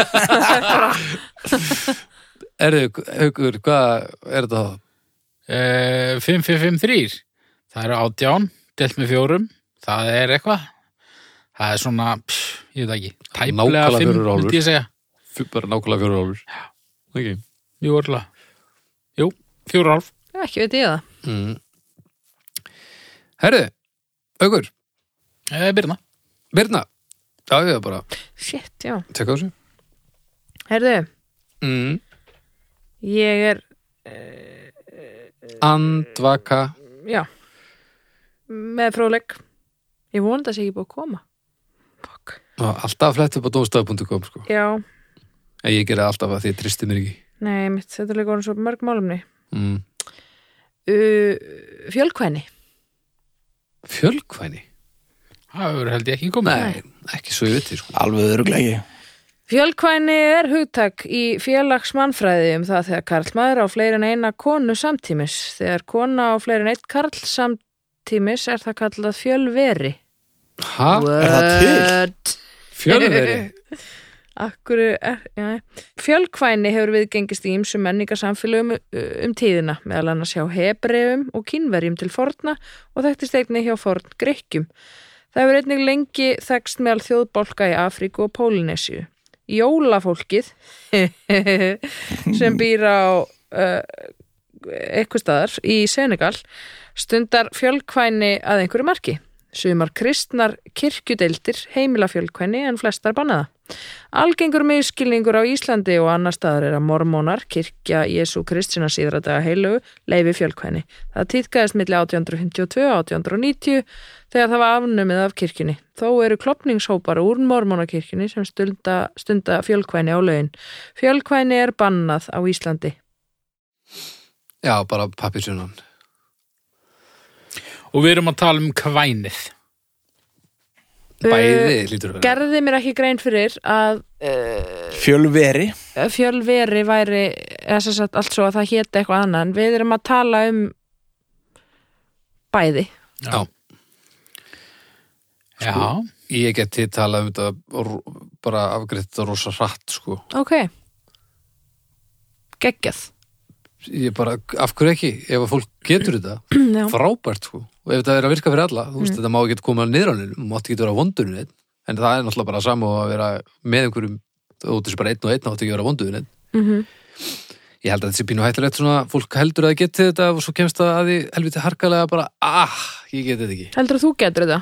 S4: er
S1: Erðu, Haukur, hvað er þetta þá?
S3: Eh, 5553 Það eru átján, delt með fjórum. Það er eitthvað. Það er svona, pff, ég veit ekki.
S1: Fjórar álfur.
S3: myndi ég segja.
S1: Bara nákvæmlega fjóru álur okay.
S3: Jú, orðlega Jú, fjórar álf
S4: ekki veit ég það.
S1: Mm. Herðu, Haukur,
S3: eh, Birna.
S1: Birna. Já, ég er bara,
S4: Shit, já.
S1: Tekka þessu.
S4: Herðu,
S1: mm.
S4: ég er
S1: Andvaka.
S4: Já. Með fróðleik. Ég vona það sé ekki búið að koma. Fuck.
S1: Ná, Alltaf flett upp á dómstaf.com sko.
S4: já,
S1: En ég gera alltaf að því ég tristi mér ekki.
S4: Nei, mitt, þetta er líka orðin svo mörg málumni
S1: mm.
S4: uh, fjölkvæni
S1: Fjölkvæni?
S3: Það hefur held ég ekki komið
S1: Nei, ekki svo viti sko.
S2: Alveg öruglega ekki
S4: Fjölkvæni er hugtak í félagsmannfræði um það þegar karlmaður á fleiri en eina konu samtímis. Þegar kona á fleiri en eitt karl samtímis er það kallað fjölveri.
S1: Ha?
S2: Er það til?
S1: Fjölveri?
S4: Akkur er, já, fjölkvæni hefur viðgengist í ýmsum menningarsamfélögum uh, um tíðina, meðal annars hjá hebreum og kínverjum til forna og þekktist einnig hjá forn grekkjum. Það hefur einnig lengi þekst meðal þjóðbólka í Afríku og Pólinesíu. Jólafólkið sem býr á uh, eitthvað staðar í Senegal stundar fjölkvæni að einhverju marki. Sumar kristnar kirkjudeildir heimila fjölkvæni en flestar bannaða. Algengur miskilningur á Íslandi og annar staðar er að mormónar, kirkja Jésu Kristina síðradaga heilugu, leifi fjölkvæni. Það týðkaðist milli 1852 og 1890 þegar það var afnumið af kirkjunni. Þó eru klopningshópar úr mormónakirkjunni sem stunda, stunda fjölkvæni á lögin. Fjölkvæni er bannað á Íslandi.
S1: Já, bara pappisjónan
S3: Og við erum að tala um kvænið
S1: Bæði lítur vera
S4: Gerði mér ekki grein fyrir að uh,
S2: Fjölveri
S4: fjölveri væri eða sem sagt allt svo að það héti eitthvað annað en við erum að tala um bæði.
S1: Já,
S3: Já,
S1: ég geti talað um þetta og bara afgreitt þetta rosa hratt sko.
S4: Ok. Geggjað.
S1: Ég bara, af hverju ekki? Ef að fólk getur þetta,
S4: Já.
S1: frábært sko. Og ef þetta er að virka fyrir alla, þú veist, þetta má ekki koma niður á nýr, þú mátt ekki vera vondurinn einn en það er náttúrulega bara saman að vera með einhverjum þú veist bara einn og einn átt ekki að vera vondurinn
S4: Mm
S1: ég held að þetta sé pínu hættulegt svona, fólk heldur að það geti þetta og svo kemst það að því helviti harkalega bara, ah, ég geti þetta ekki.
S4: Heldur þú getur þetta?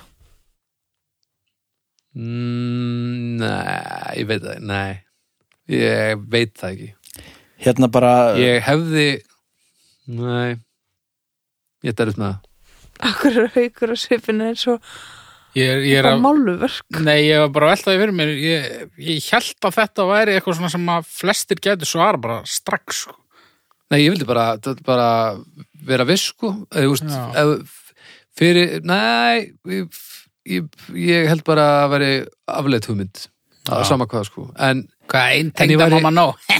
S1: mm, Nei, ég veit það, nei. Ég veit það ekki.
S2: Hérna bara,
S1: ég hefði nei. Ég
S4: Akkur er haukur og svipinu eins og
S3: Ég er, ég er
S4: bara
S3: að,
S4: málverk
S3: nei, ég var bara að veltaði fyrir mér, ég, ég held að þetta væri eitthvað svona sem að flestir getur svara bara strax, sko.
S1: Nei, ég vildi bara, bara vera viss, sko. Fyrir, nei, ég, ég, ég held bara að veri afleitt hugmynd. Er sama hvað, sko. En,
S3: Hvað einn tengda
S1: væri-
S3: mamma ná?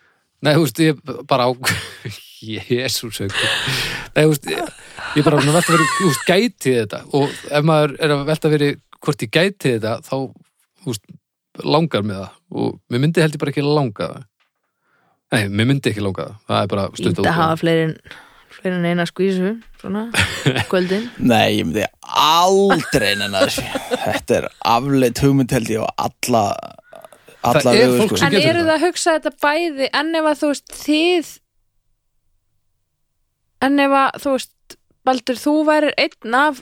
S1: nei, þú veist, ég bara á, jésús. Nei, þú veist, ég, bara velta verið, þú veist, gæti þetta. Og ef maður er að velta verið hvort ég gæti þetta, þá, veist, langar mig það. Og mér myndi held ég bara ekki langa það. Nei, mér myndi ekki langa það. Það er bara
S4: Ég
S1: stutt
S4: myndi að hafa fleiri en, fleiri en eina skvísu svona, kvöldin
S2: nei, ég myndi aldrei nenna þessu Þetta er afleitt hugmynd held ég og alla alla
S1: Það er fólk
S2: sko.
S1: sem
S4: En
S1: getur
S4: eru það að hugsa þetta bæði en ef að þú veist þið en ef að þú veist Baldur, þú værir einn af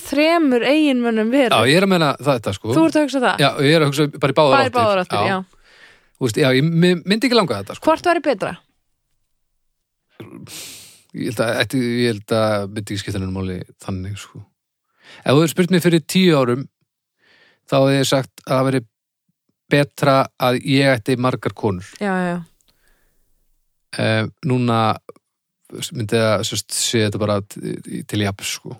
S4: þremur eiginmönnum
S1: Já,
S4: veru
S1: ég er að meina þetta, sko.
S4: Þú ert að hugsa það?
S1: Já, ég er að hugsa bara í báðar
S4: Bara í báðar áttir, já.
S1: Þú veist, já, ég my- myndi ekki langa þetta, sko.
S4: Hvort væri betra?
S1: Ég held að, ég held að myndi ekki skipta nefnum máli þannig, sko. Ef þú hefur spurt mér fyrir tíu árum, þá hefði ég sagt að það veri betra að ég ætti margar konur.
S4: Já, já, já.
S1: Eh, núna myndi sérst, sé þetta bara til, til jafn, sko.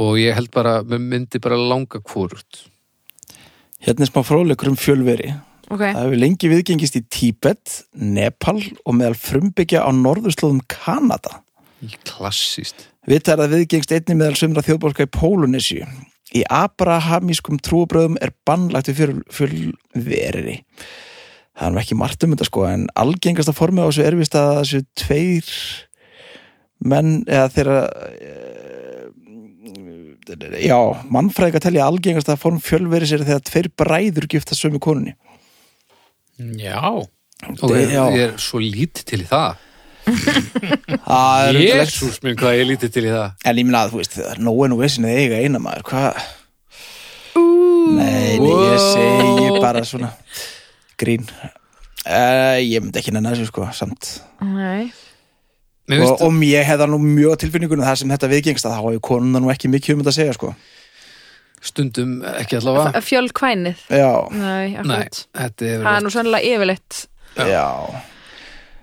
S1: Og ég held bara, myndi bara langa hvort.
S2: Hérna er smá fróðleikur um fjölveri
S4: Ok,
S2: Það hefur lengi viðgengist í Tíbet, Nepal og meðal frumbyggja á norðurslóðum Kanada.
S1: Klassíst.
S2: Vitað er að viðgengst einni meðal sömra þjóðbólka í Pólunesju. Í abrahamískum trúabröðum er bannlagt við fjöl, fjölveriri. Það er ekki margt um þetta sko, en algengasta formið á þessu er vist að þessu tveir menn, eða þeirra, e, já, mannfræðika telja algengasta form fjölveris er þegar tveir bræður gifta sömu konunni.
S3: Já.
S1: Og ég,
S2: Já.
S1: ég er svo lítið til í það. Jésús minn, hvað ég lítið til í það.
S2: En ég minna að, þú veist, það er nóg en og vissin að eiga eina maður, hvað? Nei, ég segi bara svona grín. Uh, ég myndi ekki nenni þessu, sko, samt.
S4: nei
S2: Og
S1: finnst,
S2: om ég hefða nú mjög tilfinningunum það sem þetta viðgengst að þá hefur konuna nú ekki mikið um þetta að segja, sko.
S1: stundum ekki allavega.
S4: Fjölkvænið
S2: Já,
S4: Nei,
S1: Nei,
S4: akkurat
S1: þetta er
S4: Það er nú sannlega yfirleitt
S2: já.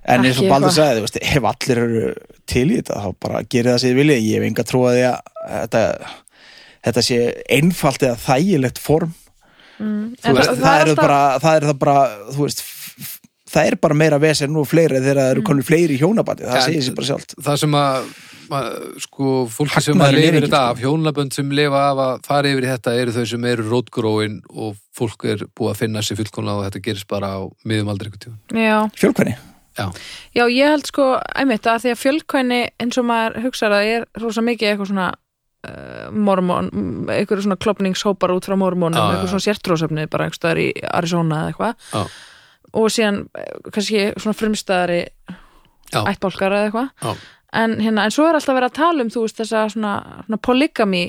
S2: En eins og
S4: Ekki
S2: Baldur
S4: eitthvað.
S2: sagði, þú veist, ef allir eru til í þetta, þá bara gerir það sér vilja. Ég hef enga trúa því að þetta, þetta sé einfalt eða þægilegt form.
S4: Mm.
S2: Veist,
S4: það,
S2: það,
S4: er alltaf
S2: bara, það er það bara, þú veist, það er bara meira vesen nú fleiri þegar það eru konur fleiri í hjónabandi, það segir sér bara sjálft.
S1: það sem að, að sko, fólki sem að lifir þetta af, hjónabönd sem lifa af að fara yfir þetta eru þau sem eru rótgróin og fólk er búið að finna sér fullkomlega og þetta gerist bara á miðum aldrei ykkur tíma.
S2: Fjölkvæni?
S1: Já,
S4: já, ég held sko einmitt að því að fjölkvæni eins og maður hugsaði að er rosa mikið eitthvað svona mormón, eitthvað svona klopningshópar út frá mormónum, eitthvað
S1: já.
S4: svona sértrósefni bara einhverstaðar í Arizona eða eitthvað
S1: Já.
S4: og síðan eh, kannski svona frumstæðari
S1: Já.
S4: ættbálkar eða eitthvað
S1: Já.
S4: en, hérna, en svo er alltaf verið að tala um þú veist þessa svona, svona polygamy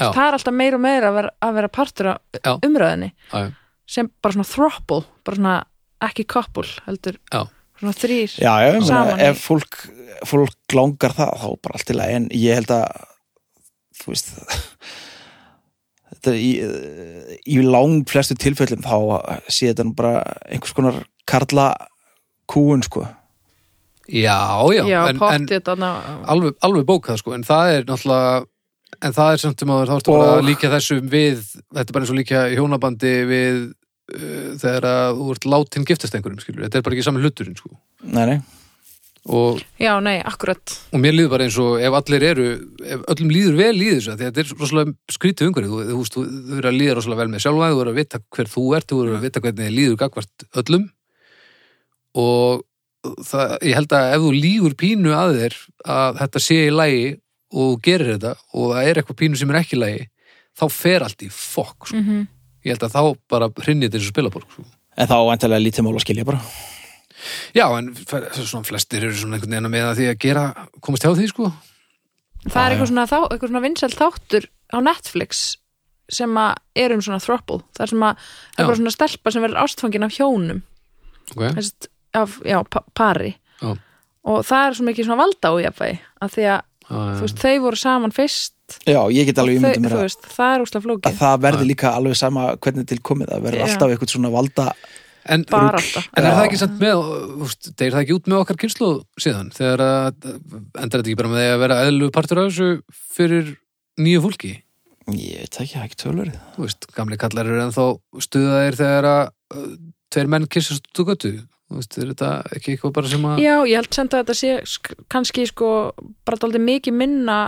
S1: Já.
S4: það er alltaf meira og meira að vera, að vera partur af
S1: Já.
S4: umröðinni sem bara svona throuple, bara svona ekki couple, heldur svona þrýr Saman í-
S2: ef fólk, fólk langar það, þá bara allt í lagi, en ég held að, veist, þetta er í, í lang flestu tilfellum þá sé þetta nú bara einhvers konar karla kúun, sko.
S1: já, já,
S4: já,
S1: en, en alveg, alveg bókað sko, en það er náttúrulega en það er samt um að þá ertu bara líka þessu við, þetta er bara eins og líka hjónabandi við uh, þegar að þú ert látin giftast einhverjum, skilur, þetta er bara ekki saman hluturinn sko.
S2: Nei, nei.
S1: Og,
S4: já, nei, akkurat
S1: og mér líður bara eins og ef allir eru, ef öllum líður vel líður þess að þetta er rosalega skrítið umhverju þú, þú, þú, þú eru að líða rosalega vel með sjálfa þig, þú eru að vita hver þú ert, þú eru að vita hvernig þið líður gagvart öllum og það, ég held að ef þú lígur pínu að þér að þetta sé í lagi og gerir þetta og það er eitthvað pínu sem er ekki í lagi þá fer allt í fokk sko.
S4: mm
S1: ég held að þá bara hrinnið þessu spilaborg sko.
S2: En þá vantilega lítið mál að skilja bara.
S1: Já, en svona flestir eru svona einhvern veginn með að því að gera, komast hjá því, sko.
S4: það er eitthvað svona, þá, eitthvað svona vinsælt þáttur á Netflix sem að er um svona throuple það er sem að, það er bara svona stelpa sem verður ástfangin af hjónum.
S1: Ok,
S4: Þessist, af, já, pa pari.
S1: Já.
S4: og það er svo mikið svona valda ójafvægi af því að,
S1: já.
S4: þú veist, þau voru saman fyrst.
S2: Já, ég get alveg ímyndið mér
S4: þú
S2: að,
S4: veist, er
S2: að það verði líka alveg sama hvernig til komið, það verður alltaf eitthvað svona valda
S1: En,
S4: bara alltaf
S1: en er það ekki samt með, úst, deyr það ekki út með okkar kynslu síðan, þegar að, endar þetta ekki bara með því að vera eðlu partur af þessu fyrir nýju fólki?
S2: Ég veit ekki, það er ekki tölurið
S1: Þú veist, gamli kallar eru ennþá stuðaðir þegar að uh, tveir menn kissast út og göttu. Þú veist, er þetta ekki eitthvað bara sem að...
S4: Já, ég held samt að þetta sé sk- kannski sko bara dálítið mikið minna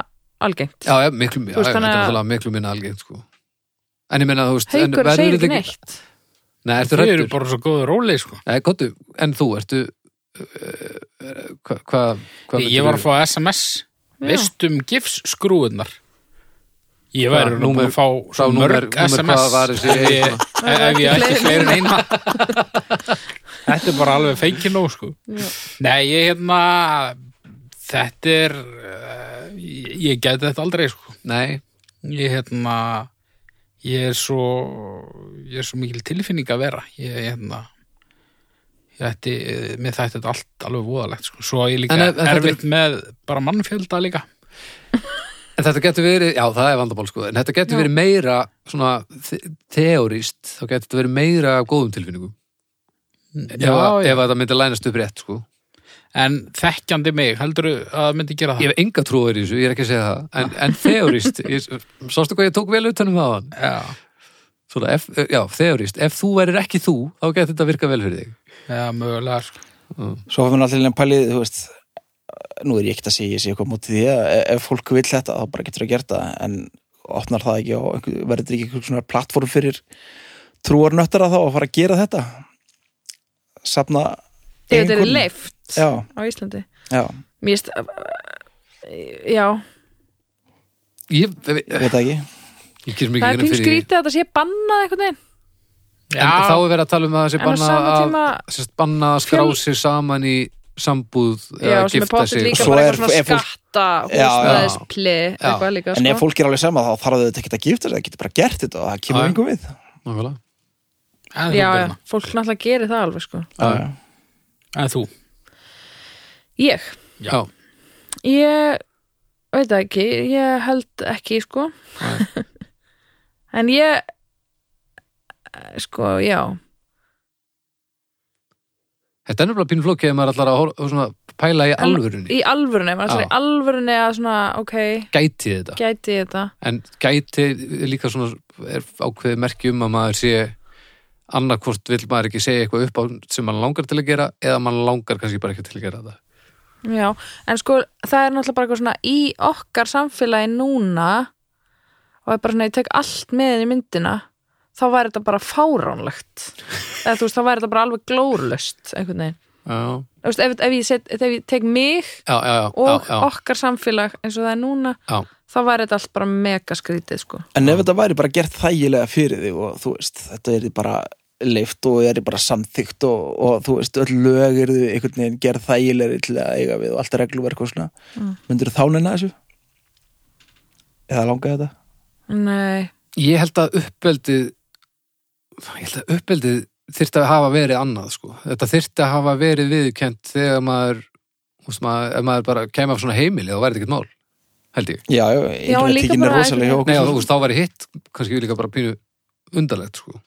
S4: algengt.
S1: Já, já, miklu, já,
S4: veist,
S1: já, náttúrulega miklu minna algengt, sko. En ég meina, þú veist... en Nei, ertu
S3: Þau eru
S1: rættur?
S3: bara svo góðu róli, sko.
S1: Nei, gottu, en þú, ertu... uh, Hvað... Hva, hva
S3: Ég var að fá SMS,
S4: Já.
S3: veist um gifs skrúðunar. Ég
S1: Hvað,
S3: væri nú
S1: númer-
S3: búin að fá svo
S1: númer-
S3: mörg
S1: númer
S3: SMS
S1: hvað var þessi
S3: ef ég, ef ég ætti
S4: Fleiri
S3: fleiri en eina Þetta er bara alveg feikin nóg sko
S4: Já.
S3: Nei, ég hérna þetta er uh, ég, ég gæti þetta aldrei sko
S1: Nei,
S3: ég hérna ég er svo ég er svo mikil tilfinning að vera ég hérna ég ætti, mér þætti þetta allt alveg voðalegt sko, svo ég líka
S1: En ef- en þetta er-
S3: erfitt með bara mannfjölda líka
S1: En þetta getur verið, já það er vandamál sko, en þetta getur
S4: Já.
S1: verið meira svona the teorist, þá getur þetta verið meira góðum tilfinningum. ef,
S3: já,
S1: að-
S3: já.
S1: ef það myndi lænast upp rétt sko.
S3: En þekkjandi mig, heldur að það myndi gera það?
S1: Ég hef enga trúður í þessu, ég er ekki að segja það, en, en teorist, ég, sástu hvað ég tók vel utanum það
S3: já,
S1: Svona, ef, já, teorist, ef þú verir ekki þú, þá getur þetta virka vel fyrir þig.
S3: já, mögulega sko.
S2: Svo hafum við allir en pælið, þú veist nú er ég ekkert að segja, ég sé eitthvað mútið því að e- ef fólk vil þetta, þá bara getur að gera það en opnar það ekki og verður ekki einhver svona plattform fyrir trúarnöttara þá að fara að gera þetta? Safna
S4: Ef þetta er
S2: eiginkonum.
S4: Leift
S2: Já,
S4: á Íslandi.
S2: já,
S4: Mér veist, já,
S1: Ég,
S2: veit það ekki.
S1: Ég kýr
S4: það
S1: mikið
S4: er
S1: hérna
S4: pín skrítið að þetta sé bannað einhvern veginn.
S1: En þá er verið að tala um að það sé
S4: En á
S1: banna
S4: sama
S1: að,
S4: tíma,
S1: sérst, banna að skrá sig saman í sambúð
S4: já,
S1: eða
S4: sem er
S1: gifta
S4: potið
S1: sig.
S4: líka
S2: Svo
S4: bara
S2: er-
S4: skatta, líka,
S2: En ef
S4: sko.
S2: fólk er alveg sama þá þarf þau ekki að gifta sig, það getur bara gert þetta og það kemur einhver við.
S4: Já, fólk náttúrulega gerir það alveg, sko.
S2: Já,
S3: en þú
S4: Ég,
S1: Já,
S4: ég veit það ekki, ég held ekki, sko. En ég, sko, já,
S1: þetta er nefnilega pínu flókið ef maður ætlar að hor- svona, pæla í alvörunni.
S4: í alvörunni, maður
S1: Já.
S4: ætlar í alvörunni að svona, ok,
S1: Gæti þetta.
S4: gæti ég þetta.
S1: En gæti er líka svona er ákveðið merki um að maður sé annarkvort vill maður ekki segja eitthvað upp á sem maður langar til að gera eða maður langar kannski bara ekki til að gera þetta.
S4: Já, en sko það er náttúrulega bara eitthvað svona í okkar samfélagi núna og er bara svona, ég tek allt með inn í myndina þá væri þetta bara fáránlegt eða þú veist, þá væri þetta bara alveg glórlust einhvern veginn veist, ef, ef, ég set, ef ég tek mig
S1: já, já, já,
S4: og
S1: já, já,
S4: okkar samfélag eins og það er núna
S1: já.
S4: þá væri þetta allt bara mega skrítið sko.
S2: En ef þetta væri bara gert þægilega fyrir þig og þú veist, þetta er bara leift og er bara samþygt og, og þú veist, öll lög eru einhvern veginn gerð þægilegri til að eiga við og allt regluverk og svona
S4: Mm.
S2: myndir þá neina þessu? Eða langaði þetta?
S4: Nei,
S1: Ég held að uppeldið ég held að uppeldið þyrfti að hafa verið annað sko. Þetta þyrfti að hafa verið viðkent þegar maður, þú veist, maður ef maður bara kemur af svona heimili þá væri þetta ekkert mál held ég.
S2: Já, já,
S4: Já, líka
S2: er
S4: bara
S1: Nei, þú veist, þá væri hitt kannski líka bara pínu undarlegt sko.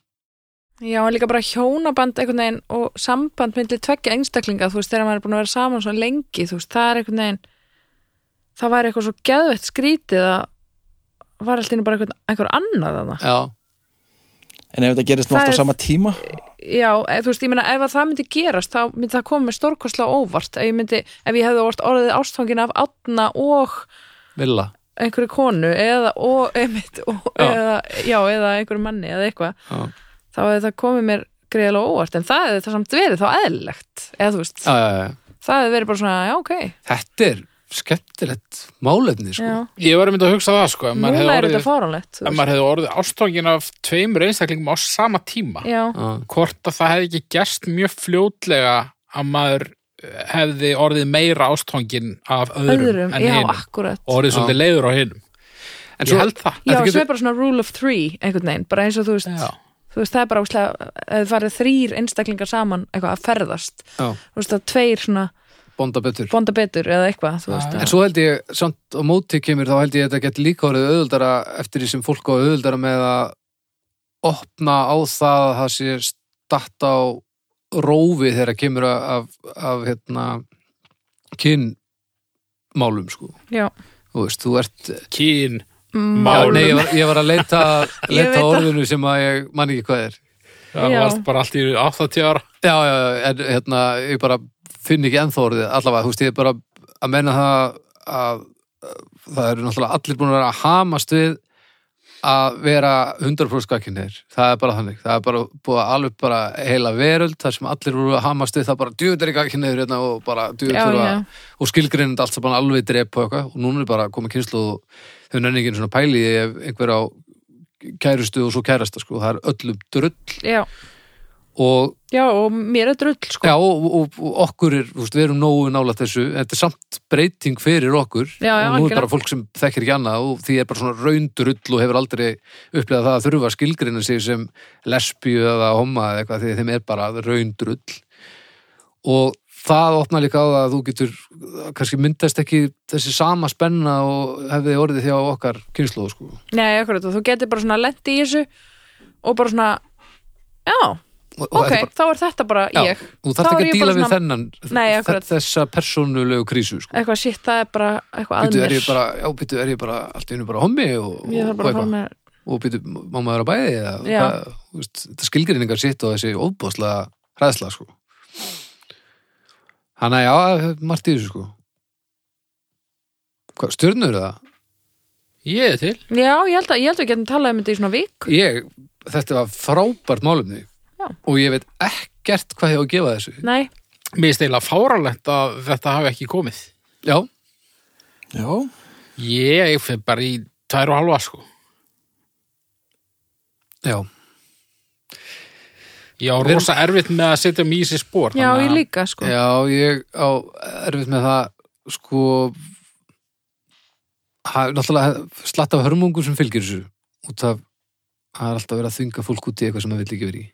S4: Já, en líka bara hjónaband einhvern veginn og samband myndi tveggja einstaklinga, þú veist, þegar maður er búin að vera saman svo lengi, þú veist, það er einhvern veginn það væri eitthvað svo geðvett skrítið að var alltaf bara einhvern, einhver annað þarna.
S1: Já,
S2: En ef þetta gerist
S4: Það er-
S2: sama tíma?
S4: Já, eð, þú veist, ég meina, ef að það myndi gerast þá myndi það koma með stórkostlega óvart. Ef ég, myndi, ef ég hefði orðið ástfangin af átna og
S1: vilja
S4: einhverju konu eða, og, einmitt, og,
S1: Já.
S4: eða, já, eða þá hefði það komið mér greiðlega óvart, en það hefði það samt verið þá eðlilegt, eða þú veist
S1: já, já, já.
S4: það hefði verið bara svona, já, ok
S1: Þetta er skemmtilegt málefni sko.
S4: já.
S3: Ég var að mynda að hugsa það sko
S4: núna
S3: hefði
S4: er þetta
S3: ef
S4: veist.
S3: maður hefði orðið ástofngin af tveimur einstaklingum á sama tíma
S4: já,
S1: Já,
S3: hvort að það hefði ekki gerst mjög fljótlega að maður hefði orðið meira ástfangin af öðrum,
S4: öðrum,
S3: en
S4: akkurat
S3: og orðið svolítið leiður á hinum
S1: En svo,
S3: held það
S4: Já, svo er bara svona rule of three einhvern veginn, bara eins og þú veist
S3: Já.
S4: Þú veist, það er bara úslega, ef þið farið þrýr einstaklingar saman eitthvað að ferðast
S1: já,
S4: þú veist, að tveir svona
S1: bonda betur.
S4: bonda betur eða eitthvað, þú veist.
S1: En svo held ég, samt á móti kemur, þá held ég að þetta get líka orðið auðvöldara eftir því sem fólk á auðvöldara með að opna á það að það sé statt á rófi þegar kemur af, af hérna, kynmálum, sko.
S4: Já,
S1: Þú veist, þú ert,
S3: kyn,
S1: já,
S3: Málum.
S1: nei, ég var, ég var að leita, leita orðinu sem að ég man ekki hvað er.
S3: það
S4: Já.
S3: varst bara allt í 80 ára.
S1: Já, já, já, en hérna, ég bara finn ekki ennþá orðið, allavega, þú veist, ég er bara að menna það að, að það eru náttúrulega allir búin að vera að hamast við að vera 100% skakkinnir, það er bara þannig. Það er bara búið að alveg bara heila veröld þar sem allir voru að hamast við það bara djúið er ekki skakkinnir hérna og bara
S4: já,
S1: þurfa
S4: já,
S1: og skilgrinnend allt saman alveg drep og eitthvað. Og núna er bara komið kynslu og þau nenni ekki svona pæli ef einhver á kærustu og svo kærasta sko, það er öllum drull.
S4: Já,
S1: og
S4: já, og mér er drull sko.
S1: Já, og, og, og okkur er, veist, við erum nógu nálægt þessu, þetta er samt breyting fyrir okkur.
S4: Já,
S1: og nú er bara fólk sem þekkir ekki annað og því er bara svona raundurull og hefur aldrei upplegað það að þurfa að skilgrina sig sem lesbíu eða homma eða eitthvað því þeim er bara raundurull og það opnar líka á það að þú getur kannski myndast ekki þessi sama spenna og hefði orðið þjá okkar kynslu sko.
S4: Nei, akkurat, þú getur bara svona lent í þessu og bara svona já,
S1: og, og
S4: ok,
S1: er bara,
S4: þá er þetta bara
S1: Já.
S4: ég
S1: þú
S4: er
S1: ekki að díla við
S4: svona-
S1: þennan
S4: Nei,
S1: þessa persónulegu krísu sko.
S4: eitthvað shit, það er bara eitthvað að
S1: Býtu, er bara, já, býtu, er ég bara allt einu bara hommi og,
S4: þarf
S1: og, og, býtu, má maður að bæði eða, veist, þetta skilgrinningar sitt og þessi óbúðslega hræðsla sko. Hanna, já, margt í þessu sko. Hvað, stjörnur það?
S3: ég er til.
S4: Já, ég held að, ég held að við getum talað um þetta í svona vik
S1: Ég, þetta var frábært málumni
S4: Já.
S1: og ég veit ekkert hvað ég á að gefa þessu.
S4: Nei,
S3: mér er steila fáralegt að þetta hafi ekki komið.
S1: Já,
S2: Já,
S3: ég fyrir bara í tvær og halva sko.
S1: Já,
S3: ég á rosa erfitt með að setja mig í sér spór
S4: já, ég líka sko.
S1: Já, ég á erfitt með það, sko, það er náttúrulega slatt af hörmungu sem fylgir þessu út af það er alltaf verið að þvinga fólk út í eitthvað sem það vill ekki verið í.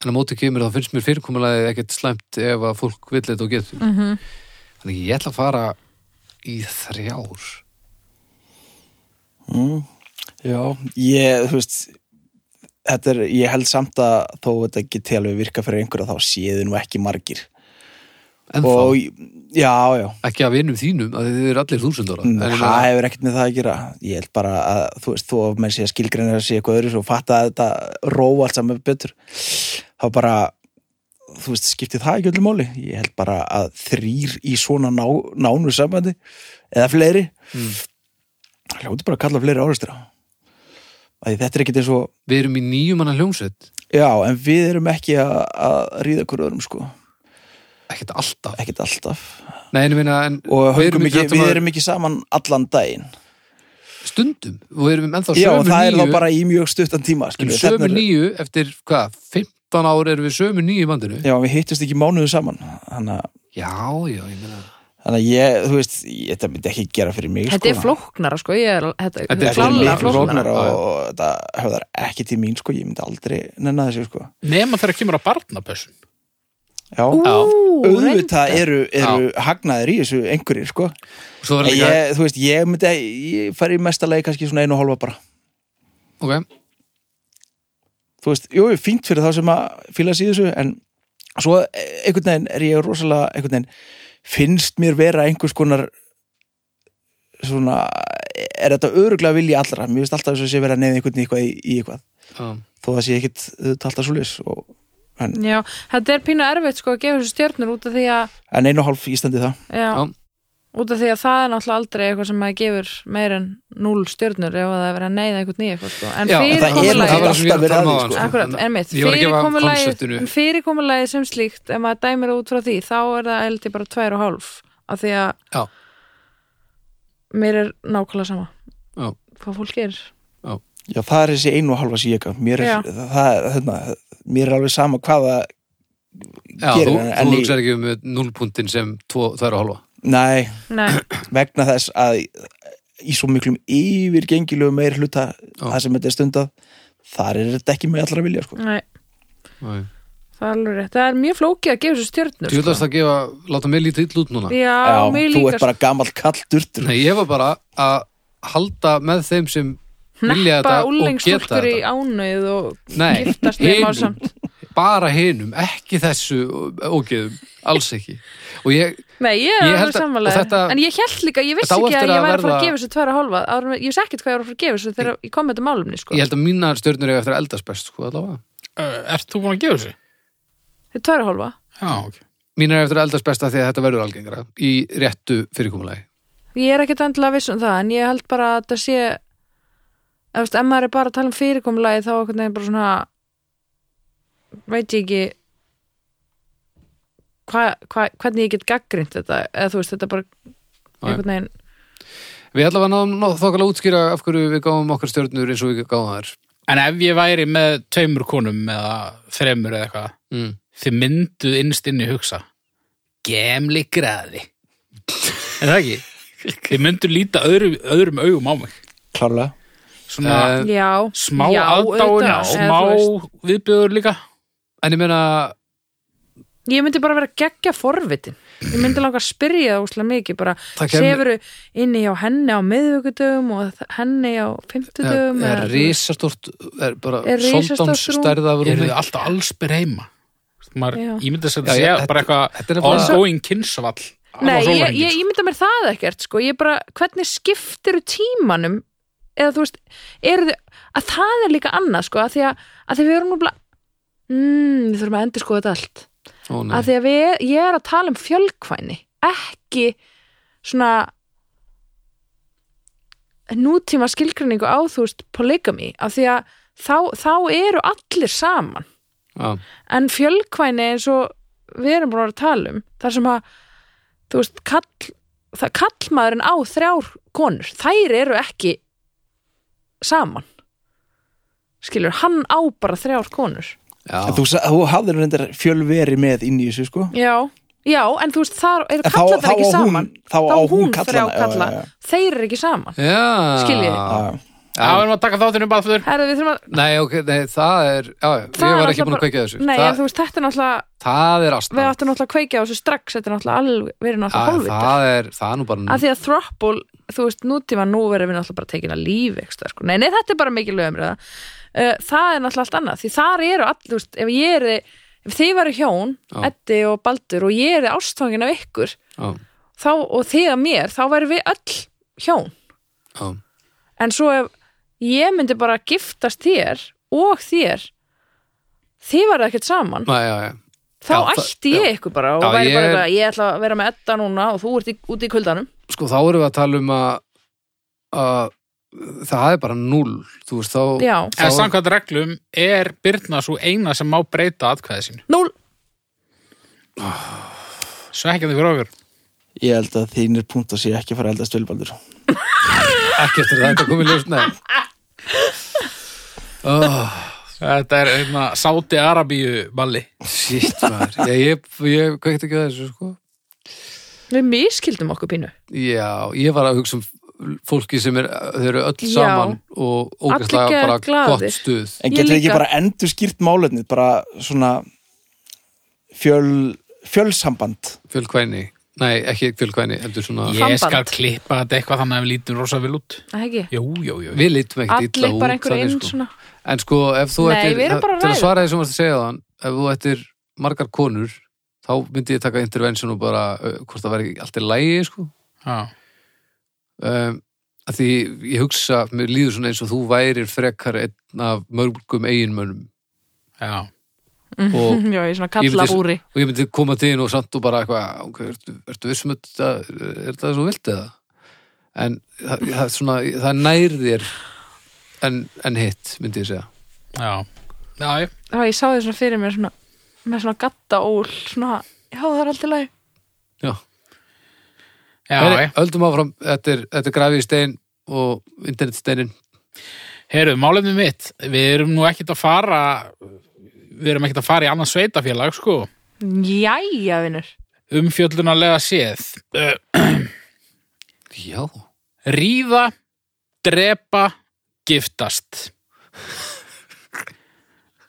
S1: En á móti kemur þá finnst mér fyrirkomulega ekkert slæmt ef að fólk vill þetta og getur.
S4: Mm
S1: þannig ég ætla að fara í þrjár.
S2: Mm, já, ég, þú veist er, ég held samt að þó þetta geti alveg virka fyrir einhverja þá séðu nú ekki margir.
S1: En
S2: og
S1: þá,
S2: já, já.
S1: Ekki að vinum þínum að þið eru allir þúsund ára
S2: Mm, það
S1: meina-
S2: hefur ekkert með það að gera. Ég held bara að þú veist, þú með sé að skilgreina að sé eitthvað öðru svo fatta að þetta róa allt saman betur þá bara þú veist, skiptir það ekki öllu máli. Ég held bara að þrýr í svona ná, nánu sambandi eða fleiri
S1: Mm.
S2: hljóti bara að kalla fleiri áreistra þetta er ekkert eins og
S1: við erum í nýjum manna hljómsveit.
S2: Já, en við erum ekki að, að ríða hver öðrum sko,
S1: ekkert alltaf.
S2: Ekkert alltaf.
S1: Nei, en en
S2: og
S1: við erum,
S2: ekki, við erum ekki saman allan daginn.
S1: Stundum. Og við erum ennþá
S2: já,
S1: sömu
S2: það er
S1: nýju
S2: þá bara í mjög stuttan tíma
S1: sömu nýju eftir hvað, 15 ár erum við sömu nýju í bandinu?
S2: Já, við hittust ekki mánuðu saman. Að,
S1: já, já, ég meina
S2: þannig að ég, þú veist ég, þetta myndi ekki gera fyrir mig
S4: Þetta
S2: sko.
S4: er flóknara sko ég er, þetta,
S1: Þetta er
S2: Þetta er
S4: klárlega
S2: miklu flóknara.
S1: já.
S2: og þetta höfðar ekki til mín sko, ég myndi aldrei nenna þessu sko.
S3: Nema þegar kemur að barnapössun
S2: Já, auðvitað eru, eru hagnaðir í þessu einhverjir sko.
S1: Og svo er
S2: En
S1: líka,
S2: ég, þú veist, ég myndi ég fari í mesta leið kannski svona einu og hálfa bara.
S1: Ok,
S2: þú veist, jú, fínt fyrir þá sem að fíla sig í þessu, en svo einhvern veginn er ég rosalega einhvern veginn, finnst mér vera einhvers konar svona, er þetta öruglega vilji allra, mér finnst alltaf þess að sé vera neðið einhvern eitthvað í, í eitthvað,
S1: já,
S2: þó það sé ekkit alltaf svo lis og, en,
S4: Já, þetta er pínu erfitt sko að gefa þessu stjörnur út af því að
S2: en einu og hálf ístandi það.
S4: Já. Út af því að það er náttúrulega aldrei eitthvað sem að gefur meir en núl stjörnur ef það er verið að neyða eitthvað sko. en
S1: Já,
S2: en
S1: sem áðan,
S2: sko.
S4: Sem slíkt ef maður dæmir út frá því, þá er það eldi bara tvær og hálf, af því að
S1: Já.
S4: mér er nákvæmlega sama
S1: Já.
S4: hvað fólk er
S2: Já, það er þessi einu og hálfa sem ég gaf mér
S4: Já.
S2: er, hérna, mér er alveg sama hvaða
S1: Já,
S2: gerir
S1: þú,
S2: en,
S1: þú hugsaði ekki um núlpuntin sem tvo, tvær og halva
S2: nei,
S4: Nei,
S2: vegna þess að í svo miklum yfirgengilegu meir hluta það sem þetta er stundað þar er þetta ekki með allra vilja sko.
S4: nei,
S1: Nei.
S4: það er alveg rétt. Það er mjög flókið að gefa þessu stjörnur
S1: Þú veist að gefa, láta mig lítið ill út núna.
S4: Já,
S2: Já, þú
S4: líka
S2: ert bara gamall kall durtur
S1: Nei, ég var bara að halda með þeim sem vilja þetta og geta
S4: úlengsfólkur í
S1: þetta.
S4: ánöð og
S1: Nei,
S4: giftast með
S1: hinum.
S4: málsamt
S1: bara hinum, ekki þessu ógeðum, alls ekki. Og ég,
S4: Nei, ég er alveg
S1: þetta-
S4: En ég held líka, ég vissi ekki að ég væri að fara að gefa þessu tværa hálfa Ég vissi ekkert hvað ég var að fara að gefa þessu þegar ég kom með þetta málumni sko.
S1: ég held að mínar stjörnur eiga eftir að eldast best sko.
S3: Uh, ert þú búin að gefa þessu?
S4: Þetta er tværa hálfa
S3: Já, ok.
S1: mínar eiga eftir að eldast best af því að þetta verður algengra í réttu fyrirkomulagi
S4: Ég er ekkert endilega viss um það en ég held bara að þetta sé ef, maður er bara að tala um fyrirkomulagi þá veit ég ekki hva, hva, hvernig ég get gaggrind þetta eða þú veist þetta er bara einhvern veginn
S1: Við allavega náðum ná- þokkala að útskýra af hverju við gáum okkar stjörnur eins og við gáum þær
S3: En ef ég væri með tveimur konum eða þremur eða eitthvað,
S1: mm.
S3: þið mynduð innst inni hugsa gemli graði. Er það ekki? Þið mynduð líta öðru, öðrum augum á mig.
S2: klárlega
S3: Svona
S1: Eh,
S4: Já,
S3: smá aðdáin, smá viðbjöður líka.
S1: En ég meina
S4: Ég myndi bara vera geggja forvitin Ég myndi langa að spyrja það úslega mikið bara sefuru inni hjá henni á miðvikudögum og henni á
S1: er,
S4: fimmtudögum
S1: er risastort er bara
S4: Er
S3: Eru
S1: rúmi
S3: þið alltaf allsbyr heima? Maður,
S4: Já.
S3: ég myndi að
S1: Já,
S3: þetta
S1: ég-
S3: bara eitthvað
S1: er
S3: ongoing kynnsvall.
S4: Nei, ég, ég, ég mynda mér það ekkert sko. ég bara, hvernig skiptiru tímanum eða þú veist eru þið, að það er líka annað sko, að því að, að því við erum nú bara mm, við þurfum að endur sko þetta allt
S1: Ó,
S4: að því að við, ég er að tala um fjölkvæni ekki svona nútíma skilgrinningu á þú veist polygamy. Af því að þá, þá eru allir saman.
S1: Já,
S4: en fjölkvæni eins og við erum búin að tala um þar sem að þú veist, kall, það kallmaðurinn á þrjár konur, þær eru ekki saman. Skilur, hann á bara þrjár konur.
S2: En þú, þú hafðir reyndar fjölveri með inn í þessu sko
S4: já, já, en þú veist þar eru kallarnir
S2: þá
S4: ekki saman
S2: þá á hún
S4: þrjá
S2: kallana, já,
S4: kalla,
S2: já, já.
S4: þeir eru ekki saman
S1: Já.
S4: Skiljiði?
S2: Já,
S3: Já, við erum að taka þáttinu bara fyrir.
S4: Herðu, við þurfum að
S1: Nei, ok, nei, það er já, já,
S4: Það
S1: ég var ekki búin að kveikja þessu
S4: Nei,
S1: það,
S4: en þú veist, þetta er náttúrulega
S1: það er
S4: við
S1: astna
S4: áttum náttúrulega að kveikja á þessu strax þetta er náttúrulega alveg, við erum náttúrulega hálfvitar
S1: það er, það er nú bara
S4: að því að throuple, þú veist, nútíma nú verðum við náttúrulega bara tekin að lífi ekstra, sko. nei, nei, þetta er bara mikil umræða uh, það er náttúrulega allt annað því þar eru all, þú veist, ef ég er ef þið varu hjón,
S1: Já.
S4: Eddi og Baldur og ég er ástfangin af ykkur
S1: já,
S4: þá, og þið að mér, þá væri við öll hjón,
S1: já,
S4: en svo ef ég myndi bara giftast þér og þér þið varu ekkert saman.
S1: Nei, já, já.
S4: þá
S1: Já, það-
S4: ætti ég ykkur bara og
S1: Já,
S4: væri
S1: ég
S4: bara
S1: er-
S4: eitthvað, ég ætla að vera með Edda núna og þú ert í, út í kuldanum.
S1: Sko þá erum við að tala um að, að það er bara null þú veist þá, þá
S3: En samkvæmt reglum er Birna svo eina sem má breyta atkvæði sínu.
S4: núl
S3: Svekkjandi fyrir okkur.
S2: Ég held að þínir punkt að sé ekki að fara eldast vilbaldur.
S1: Ekki eftir að þetta komið ljós nei. Oh,
S3: Þetta er hérna Sáti Arabíu balli.
S1: shit maður. Ég, ég kveikt ekki að þessu sko.
S4: Við miskildum okkur pínu.
S1: Já, ég var að hugsa um fólki sem er, þau eru öll
S4: Já.
S1: saman og ógæslega
S4: Allir
S1: bara
S4: glaðir.
S1: gott stuð
S2: En
S4: Ég
S2: getur ekki
S4: líka.
S2: bara endur skýrt málefnið bara svona fjöl, fjölsamband
S1: fjölkvæni, nei ekki fjölkvæni heldur svona,
S3: Ég
S4: Samband.
S3: skal klippa þetta eitthvað þannig að við lítum rosa vel út.
S4: Það ekki?
S3: Jú, jú, jú.
S1: við lítum ekkert illa
S4: allir
S1: út
S4: bara einhver
S1: þannig,
S4: inn
S1: sko.
S4: svona
S1: en sko ef þú
S4: Nei,
S1: ættir,
S4: við erum bara að
S1: til að
S4: ræða.
S1: svara því sem varst að segja þann ef þú ættir margar konur þá myndi ég taka intervention og bara uh, hvort það væri allt í lægi sko
S3: Já.
S1: Um, að því ég hugsa, mér líður svona eins og þú værir frekar einn af mörgum eiginmönnum
S3: Já.
S1: Og-
S4: já, svona
S1: Ég myndi- og ég myndi koma til þín og samt og bara eitthvað, ok, ertu, ertu vissum að þetta, er þetta svo vilt eða? En það, það, er svona, það nær þér en, en hitt, myndi ég segja.
S3: Já. Já, ég.
S4: Já, ég sá því svona fyrir mér svona með svona gattaól svona, já það er alltaf læg
S1: Já. Öldum áfram, þetta er, þetta er grafið í stein og internetsteinin.
S3: Heyrðu, málefni mitt. Við erum nú ekkert að fara við erum ekkert að fara í annað sveitafélag, sko.
S4: Jæja, vinnur.
S3: umfjöllunarlega séð
S1: Já,
S3: ríða, drepa giftast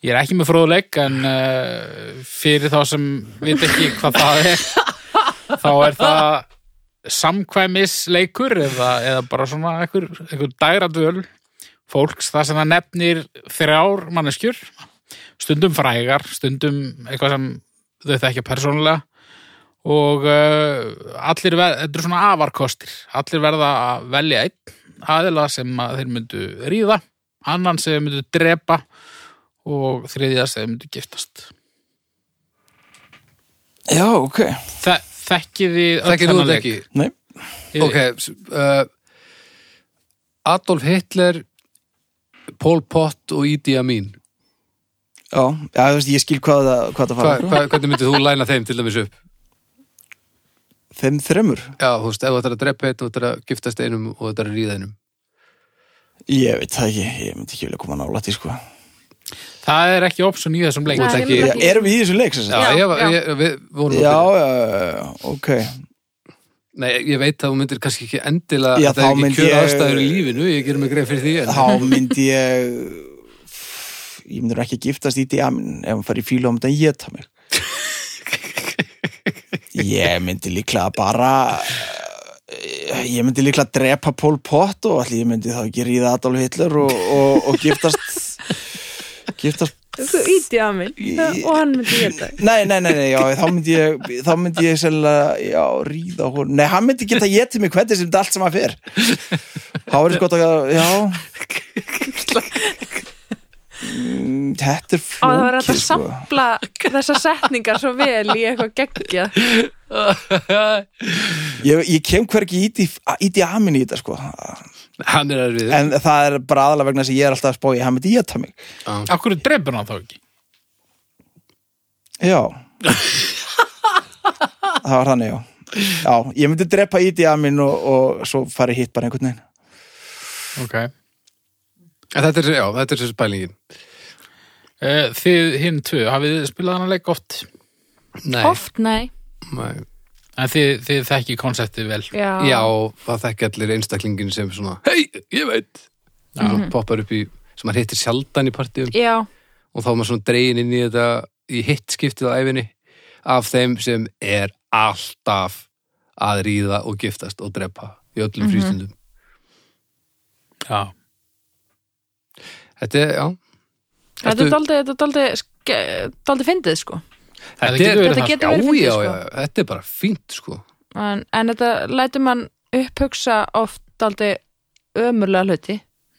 S3: ég er ekki með fróðuleik en uh, fyrir þá sem veit ekki hvað það er þá er það samkvæmisleikur eða, eða bara svona einhver, einhver dæradvöl fólks það sem það nefnir þrjár manneskjur stundum frægar, stundum eitthvað sem þau þekkja persónulega og uh, allir verða, þetta eru svona afarkostir. Allir verða að velja einn aðila sem að þeir myndu ríða annan sem myndu drepa og þriðja sem myndu giftast.
S2: Já, ok.
S3: Þe, þekkið þið öll
S1: þekkir þú þetta ekki?
S2: Nei,
S1: Ok, uh, Adolf Hitler Pol Pot og Idi Amin.
S2: Já, já, þú veist, ég skil hvað það, hvað það
S1: Hva,
S2: fara
S1: hva, Hvernig myndir þú læna þeim til dæmis upp?
S2: Þeim þremur?
S1: Já, þú veist, ef þú ætlar að drepa eitt og þú ætlar að giftast einum og þú ætlar að ríða einum.
S2: Ég veit það ekki, ég myndi ekki vilja koma nálætt í sko
S3: Það er ekki option í þessum leik.
S4: Nei, ég
S1: ekki-
S2: Já, Erum við í þessu leik sem
S1: Já,
S2: sagt?
S4: Já,
S1: ég, ég, við vorum
S2: Já, já, já, ok.
S1: Nei, ég veit að þú myndir kannski ekki endilega
S2: Já,
S1: að það er ekki
S2: myndi
S1: kjör
S2: ég-
S1: aðstæður í lífinu, ég gerum mig greið fyrir því en
S2: Þá myndi ég Ég myndi nú ekki giftast í diamin ef hann fari í fílu á þetta geta mig. Ég myndi líklega bara Ég myndi líklega drepa Pol Pot og allir ég myndi þá ekki ríða Adolf Hitler og, og, og giftast giftast
S4: Þú íti að
S2: Í-
S4: og hann myndi geta.
S2: Nei, nei, nei, nei, já, þá myndi ég þá myndi ég selja, já, ríða hún Nei, hann myndi geta getið mig hvernig sem þetta allt sem að fer Þá er sko að, já Mm, Þetta er
S4: Og það var hægt að
S2: sko.
S4: sampla þessar setningar svo vel í eitthvað geggja.
S2: ég, ég kem hvergi í, í, í amin í þetta sko
S1: hann er að við
S2: En það er bara aðalega vegna þess að ég er alltaf að spói Hann myndi geta mig
S3: Akkur er drefur hann þá ekki?
S2: Já. Það var þannig, já. Já, ég myndi drepa í amin og, og svo fari hitt bara einhvern veginn.
S3: Ok.
S1: En Þetta er, já, þetta er þessi spælingin.
S3: Uh, Þið hinn tvö, hafið þið spilað hann leik oft?
S1: Nei,
S4: Oft, nei.
S1: nei.
S3: En þið, þið þekki konseptið vel.
S4: Já.
S1: Já, það þekki allir einstaklingin sem svona Hei, ég veit. Sem poppar upp í, sem maður hittir sjaldan í partíum.
S4: Já,
S1: og þá er maður svona dregin inn í þetta í hitt skiptið á æfinni af þeim sem er alltaf að ríða og giftast og drepa í öllum
S4: Mhm.
S1: frístundum.
S3: Já.
S1: Þetta er, já.
S4: Þetta
S1: Ertu-
S4: er daldið, þetta er daldið, daldið fyndið, sko.
S3: Þetta
S1: Þetta
S3: getur
S1: er,
S3: verið
S4: Þetta
S3: það
S4: getur
S1: já,
S4: verið fyndið,
S1: já,
S4: sko.
S1: já, þetta er bara fínt sko
S4: En, en þetta lætur mann upphugsa oft daldið ömurlega hluti.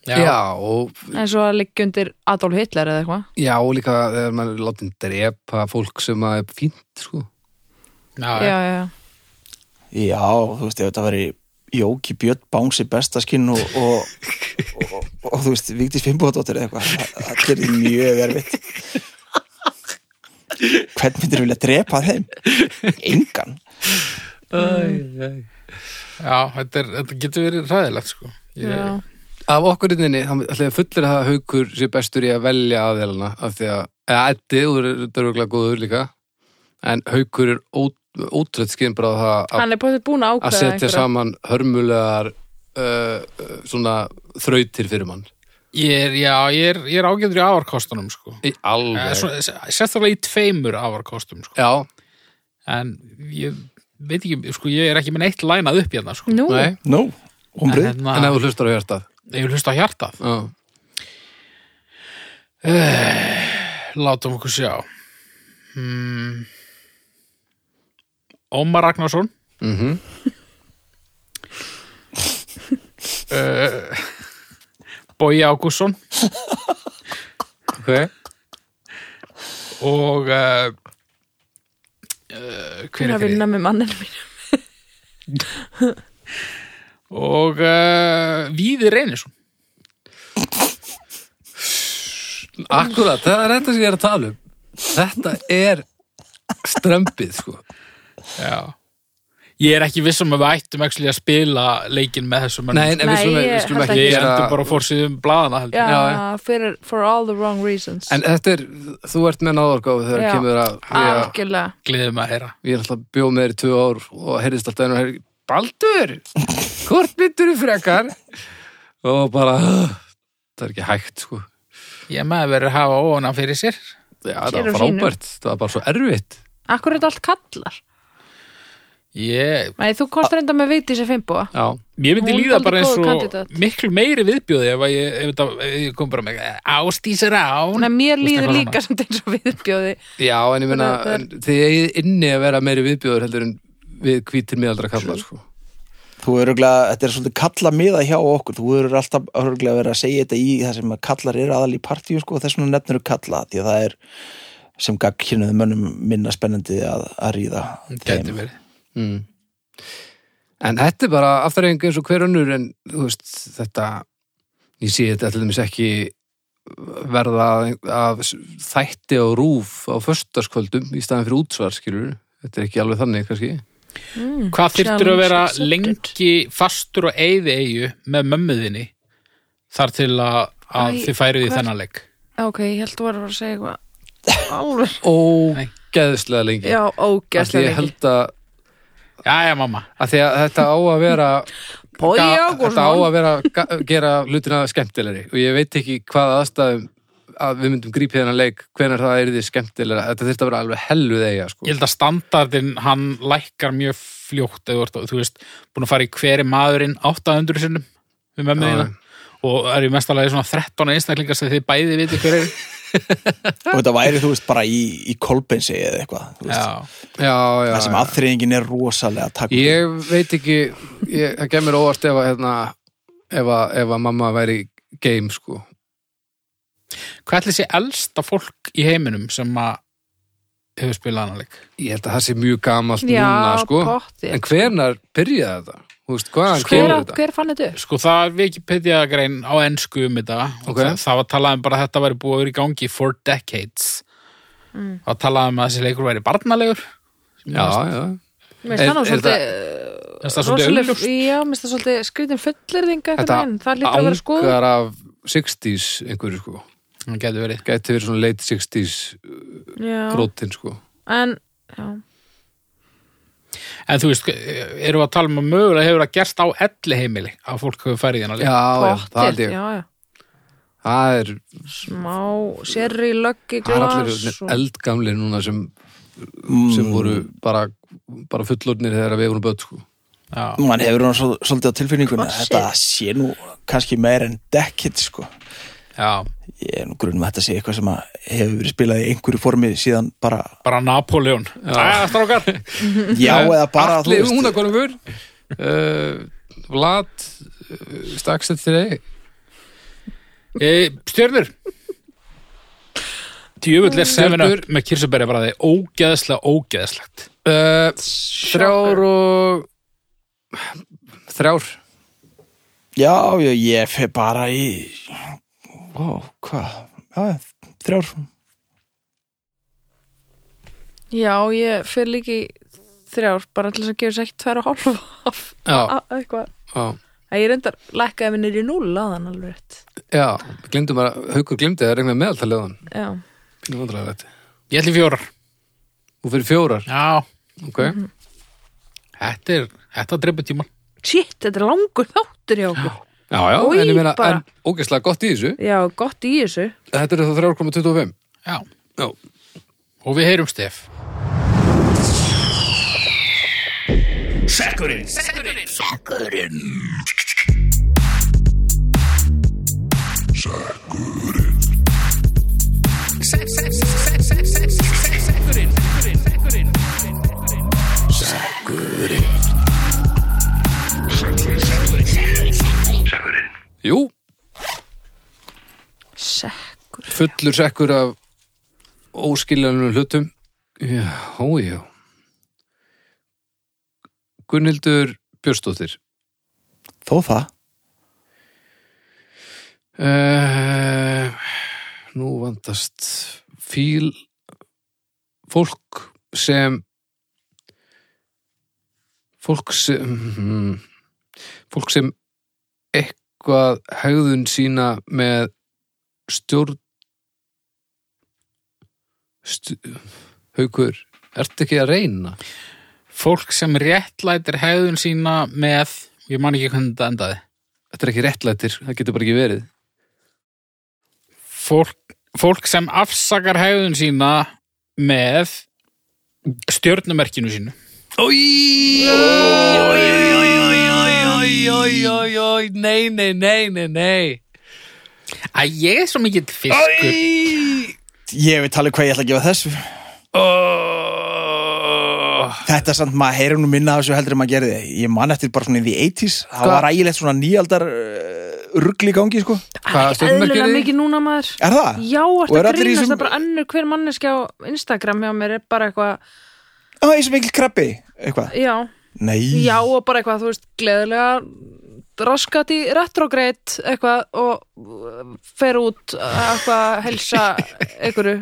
S1: Já, og,
S4: eins og að liggja undir Adolf Hitler eða eitthvað.
S1: já, og líka þegar maður er látin drepa fólk sem að er fínt sko
S3: já,
S4: Já, já, já.
S2: Já, þú veist, þetta veri Jóki Björn Bánsi bestaskinn og, og, og, og, og þú veist, Vigdís Fimbóðdóttir eða eitthvað, það- er mjög erfitt Hvern myndir vilja drepa þeim? Engan.
S3: Já þetta, er, þetta getur verið ræðilegt sko. Ég.
S1: Af okkur inninni, ætlaði fullir að haukur sé bestur í að velja aðeilana af því að, eða Eddi, þú er dörfuglega góður líka. En haukur er ót, ótrútt skinn bara það að,
S4: er að
S1: setja
S4: einhverja-
S1: saman hörmulegar uh, uh, svona þrautir fyrir mann
S3: ég er, já, ég er, ég er ágæður í afarkostunum sko.
S1: Í alveg.
S3: Eh, svo- sérstaklega í tveimur afarkostum sko.
S1: Já,
S3: en ég veit ekki, sko, ég er ekki með neitt lænað upp hérna sko.
S4: Nú,
S1: nei,
S2: Nú,
S3: en
S2: umbrið
S3: hérna,
S1: en ef þú hlustar á hjartað?
S3: Ég vil hlusta á hjartað?
S1: Já,
S3: látum okkur sjá. Hmm. Ómar Ragnarsson.
S1: Mhm.
S3: Uh, Bogi Ágússon
S1: ok.
S3: Og uh, uh, hver
S4: hver
S3: er
S4: að vinna með manninu mín.
S3: og uh, Víði Reynisson.
S1: Akkurat, það er þetta sem ég er að tala um. Þetta er strömpið sko.
S3: Já Ég er ekki viss um að við ættum actually að spila leikinn með þessum.
S1: Nei, en við
S4: Nei,
S1: skulum, við
S4: ég
S1: skulum
S4: held
S1: ekki gera
S3: endum bara að fórsýðum blaðana held
S4: Já,
S3: ég.
S1: Já.
S4: Fyrir, for all the wrong reasons
S1: En þetta er, þú ert með náðorgáfi þegar
S4: Já.
S1: kemur að
S3: Gleðum að heyra.
S1: ég er alltaf bjóð með þér í tvö ár og heyrðist alltaf einu og heyrði Baldur, hvort myndur þú frekar? Og bara, það er ekki hægt, sko.
S3: Ég maður verið að hafa óana fyrir sér.
S1: Já,
S4: Hér
S1: það var frábært, það var bara svo erfitt.
S4: Akkur er þetta allt kallar
S3: Ég,
S4: Nei, þú komst reynda með viti sér fimmboa
S1: Já,
S3: ég myndi
S4: Hún
S3: líða bara eins og
S4: kandidat.
S3: miklu meiri viðbjóði ef, að ég, ef, þetta, ef ég kom bara með ástísir án.
S4: Nei, mér
S3: Þú veist,
S4: líður líka samt eins og viðbjóði
S1: já en ég meina,
S4: Það er-
S1: en þið eigið inni að vera meiri viðbjóður heldur en við hvítir miðaldra kallar, sko.
S2: Þú eru örgulega, þetta er svolítið kalla miða hjá okkur, þú eru alltaf örgulega verið að segja þetta í það sem að kallar eru aðal í partíu sko, og þess vegna nefnir þú kalla því að það er sem gagkinuðu mönnum minna spennandi að, að ríða þeim.
S3: verið.
S1: Mm. En þetta er bara afturreying eins og hver önnur en þú veist, þetta ég sé þetta allir dæmis ekki verða af þætti og rúf á föstaskvöldum í staðin fyrir útsvar, skilur þetta er ekki alveg þannig, kannski
S4: mm.
S3: Hvað þyrftur að vera
S4: Challenge accepted.
S3: lengi fastur og eyði eigu með mömmuðinni þar til að, að
S4: Æ,
S3: þið færið í þennan leik?
S4: Ok, ég held að vera að fara að segja eitthvað
S1: ógeðslega lengi
S4: Já,
S1: því
S4: ógæslega
S1: ég held að,
S3: Jæja, mamma.
S1: að því að þetta á að vera þetta á að vera ga- gera hlutina skemmtilegri og ég veit ekki hvaða aðstæðum að við myndum grípið hennar leik hvenær það er því skemmtilegra þetta þurfti að vera alveg helluð eiga sko.
S3: Ég held að standardin, hann lækkar mjög fljótt eða þú ert, þú veist, búin að fara í hveri maðurinn 800 sinnum við mömmuðina og er í mestalagi svona 13 einstaklingar sem þið bæði viti hver er.
S2: Og þetta væri þú veist bara í, í kolbensi eða eitthvað þú veist.
S3: Já,
S1: já, já,
S2: það sem aðþreyingin er rosalega takk
S1: ég veit ekki ég, það kemur óvart ef að hérna, ef, að, ef að mamma væri game sko
S3: hvað ætli sé elsta fólk í heiminum sem að hefur spilað annan leik?
S1: ég held að það sé mjög gamalt núna sko en hvenar byrjaði þetta? Veist, hvaðan
S4: Hver,
S1: þetta?
S4: hver fann þetta upp?
S3: Sko það er Wikipedia grein á ennsku um þetta. Og
S1: Ok.
S3: það, það var talað um bara að þetta væri búið að vera í gangi for decades.
S4: Mm.
S3: það talað um að þessi leikur væri barnalegur.
S1: Já, já,
S4: Mér finnst það
S1: er
S4: svolítið rosaleg-? Já, mér finnst það svolítið skrítin fullirðinga
S1: Þetta
S4: Það lítur að vera skoð
S1: ángar af 60s einhverju sko.
S3: Það getur verið.
S1: Gæti verið svona late 60s
S4: Já,
S1: rótin sko.
S4: En já,
S3: en þú veist, erum við að tala um að mögulega hefur það gerst á elli heimili að fólk hefur farið í hennar leik
S1: já, já, það held ég
S4: já, já.
S1: það er,
S4: Smá sérri löggi
S1: það er
S4: glas
S1: allir
S4: og...
S1: eldgamlir núna sem,
S2: Mm.
S1: sem voru bara, bara fullornir þegar við vorum börn sko
S3: Já.
S2: man hefur hún svo, svolítið á tilfinningunni
S4: Krossið.
S2: þetta sé nú kannski meir en decade sko
S3: Já,
S2: ég er nú grunum að þetta sé eitthvað sem hefur verið spilað í einhverju formi síðan bara
S3: bara Napoleon strákar.
S2: Já eða bara
S1: Allir húnakonungur uh, Vlad uh, stakst eftir þig
S3: e, Stjörnur. Djöfull er seven
S1: Stjörnur.
S3: með kirsubæri bara þið? Ógeðslega ógeðslegt.
S1: Uh, Þrjár og Þrjár.
S2: Já, já, ég fer bara í ó, hvað? Já, þrjár.
S4: Já, ég fyrir líka í þrjár bara til þess að gefa sér ekki tvær og hálf af eitthvað.
S1: Já,
S4: Ég reyndar lækkaði minni í núl aðan alveg rétt.
S1: Já Glimtum bara, haukur glimti að regna meðaltalegan
S4: Já,
S1: Pínum vandræðilegt
S3: Ég ætli fjórar.
S1: Þú fyrir fjórar,
S3: Já,
S1: ok.
S3: Þetta er Þetta dreipur tíma
S4: shit, þetta er langur þáttur hjá okkur.
S1: Já, já,
S4: Oj,
S1: en ég meina,
S4: bara.
S1: en ógeðslega gott í þessu.
S4: Já, gott í þessu.
S1: Þetta er þá 3,25
S3: Já,
S1: Já,
S3: og við heyrum stef
S1: jú,
S4: Sekkur.
S1: Fullur sekkur af óskiljanum hlutum. Já, já. Gunnhildur Björstóttir
S2: þó það.
S1: Uh, Nú vandast fíl fólk sem fólk sem mm, fólk sem eitthvað hegðun sína með stjórn stu, haukur ertu ekki að reyna
S3: Fólk sem réttlætir hegðun sína með, ég man ekki hvernig þetta endaði.
S1: þetta er ekki réttlættir, það getur bara ekki verið
S3: Fólk, fólk sem afsakar hegðun sína með stjörnumerkinu sínu.
S1: Ói, ói, ói, ói, ói, ói, ói, nei, nei, nei, nei, nei.
S3: Æ, ég er svo mikill fiskur.
S1: Ói,
S2: Ég veit alveg hvað ég ætla að gefa þessu.
S1: Ói
S2: Þetta er samt, maður heyrir nú minna af þessu heldur en maður gerði. Ég man eftir bara svona í the 80s Það
S1: Hvað?
S2: var ægilegt svona nýjaldar uh, ruggli í gangi, sko.
S1: Hvað stjörnumerkið
S4: eðlilega
S1: er þið?
S4: mikið núna maður.
S2: Er það?
S4: Já,
S2: Og er
S4: að
S2: allir í
S4: grínast það bara önnur hver manneski á Instagram hjá mér er bara eitthvað
S2: Á, eins og mikil krabbi, eitthvað.
S4: Já,
S2: Nei
S4: já og bara eitthvað, þú veist, gleðilega raskat í retrograde eitthvað og uh, fer út uh, eitthvað að helsa einhverju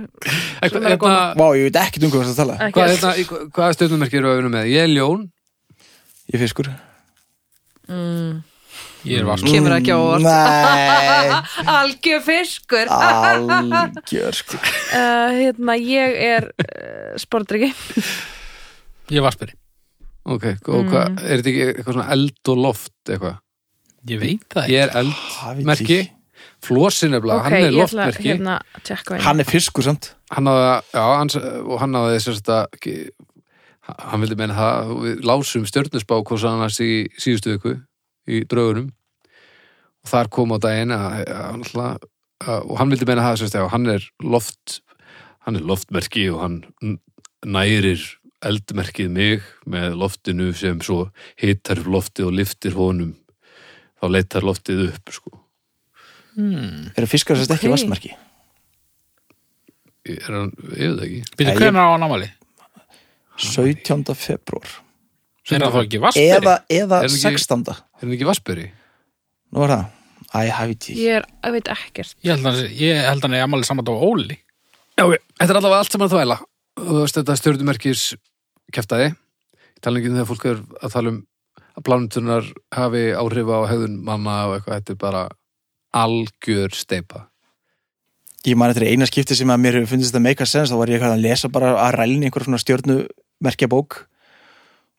S4: er að
S1: Hérna,
S2: Vá, ég veit ekkert um hvað það tala
S4: Ekki
S1: Hvað,
S4: allt.
S1: hérna, hvaða stjörnumerki eru að vinna með? Ég er ljón
S2: Ég er fiskur
S3: Ég er vaskur.
S4: Kemur ekki á óvart.
S2: Nei,
S4: Algjör fiskur
S2: algjör, sko
S4: uh, Hérna, ég er uh, sportryggi
S3: Ég er vasperi.
S1: Ok, og hvað,
S4: Mm.
S1: er þetta ekki eitthvað svona eld og loft eitthvað?
S3: Ég veit það ekki.
S1: Ég er eldmerki Flósin er blá,
S4: Ok,
S1: hann er
S4: ég ætla
S1: loftmerki
S4: hérna að tjekka einu
S2: Hann er fiskur, samt
S1: hann hafði, já, hans, og hann hafði sérst að hann vildi meina það við lásum stjörnusbá hvort annars í síðustu viku í draugunum og þar kom á daginn að, að, hann alltaf, að, og hann vildi meina það sérst að hann er loft hann er loftmerki og hann nærir eldmerkið mig með loftinu sem svo hitar loftið og liftir honum þá leitar loftið upp sko.
S3: Hmm.
S2: Eru fiskar sérst ekki
S4: Ok.
S2: vastmerki
S1: er hann, ég veit það ekki
S3: Býtu, hvernig á hann ámali?
S2: 17. februar
S3: Er það þá ekki vasperi?
S2: Eða, eða
S1: Er hann ekki-
S2: 16.
S1: er hann ekki vasperi?
S2: Nú er það Æ,
S4: Ég er, ég veit ekkert
S3: Ég held að ég held að hann er ámali saman á Óli.
S1: Já, þetta er allavega allt saman að þvæla og þú veist þetta stjórnumerkis tala ekki um þegar fólk er að tala um að plánutunar hafi áhrif á hegðun manna og eitthvað, þetta er bara algjör steipa
S2: Ég man eftir eina skipti sem að mér fundist þetta make a sense þá var ég eitthvað að lesa bara að rælni einhver svona stjörnumerkja bók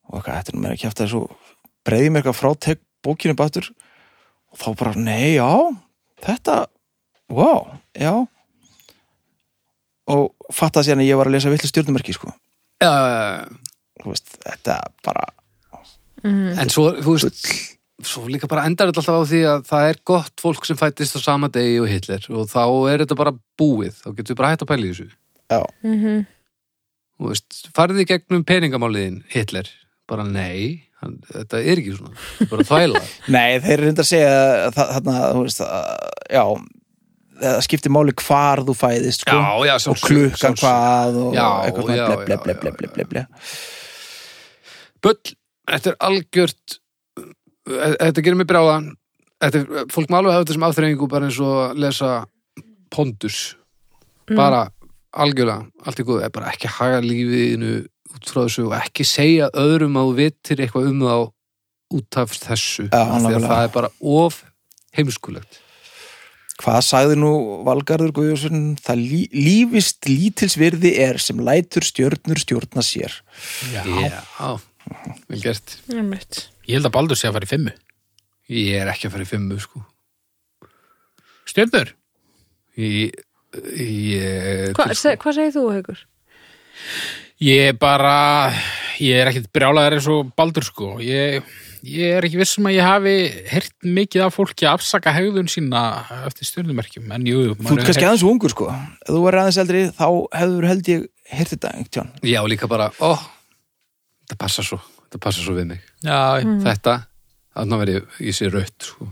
S2: og eitthvað, þetta er meira að kjæfta þessu breyði mér eitthvað frá tek bókinu bátur og þá bara, nei, já þetta, wow, já. Og fattaði síðan að ég var að lesa villu stjörnumerki, sko.
S1: Uh,
S2: veist, þetta bara
S4: mm.
S1: En svo, þú veist svo líka bara endar þetta alltaf á því að það er gott fólk sem fættist á sama degi og Hitler og þá er þetta bara búið. Þá getur við bara hægt að pæla í þessu.
S4: Mm -hmm.
S1: Þú veist, farið í gegnum peningamáliðin Hitler, bara nei hann, þetta er ekki svona, bara þvæla.
S2: Nei, þeir eru reyndar að segja að það- þarna, þú veist, að, já það skiptir máli hvar þú fæðist, sko.
S1: Já,
S2: og klukkan hvað og
S1: Já,
S2: eitthvað svona
S1: Bull, þetta er algjört þetta gerir mig bráðan. Þetta er, fólk má alveg hafa þetta sem afþreyingu bara eins og að lesa pondus. Bara algjörlega, allt í góðu, er bara ekki haga lífiðinu út frá þessu og ekki segja öðrum að þú vitir eitthvað um þá út af þessu. Að
S2: nákvæmlega.
S1: það er bara of heimskulegt.
S2: Hvað sagði nú Valgarður Guðjónsson? Það lí, lífist lítilsvirði er sem lætur stjörnur stjórna sér.
S3: Já.
S1: Já, vel gert.
S3: Ég held að Baldur sé að fara í fimmu.
S1: Ég er ekki að fara í fimmu sko
S3: Stjörnur?
S1: Ég, ég
S4: Hva, se, Hvað segir þú, Haukur?
S3: Ég er bara, ég er ekkit brjálaður eins og Baldur sko. Ég, ég er ekki vissum að ég hafi heyrt mikið af fólki að afsaka hegðun sína eftir stjörnumerkjum. En jú,
S2: Þú ert kannski aðeins ungur sko Ef þú er aðeins eldri þá hefur held ég heyrt þetta einhvern tján
S1: Já, líka bara, ó, þetta passar svo, þetta passar svo við mig.
S3: Já,
S1: Þetta, þannig verið ég, ég sé raut, sko.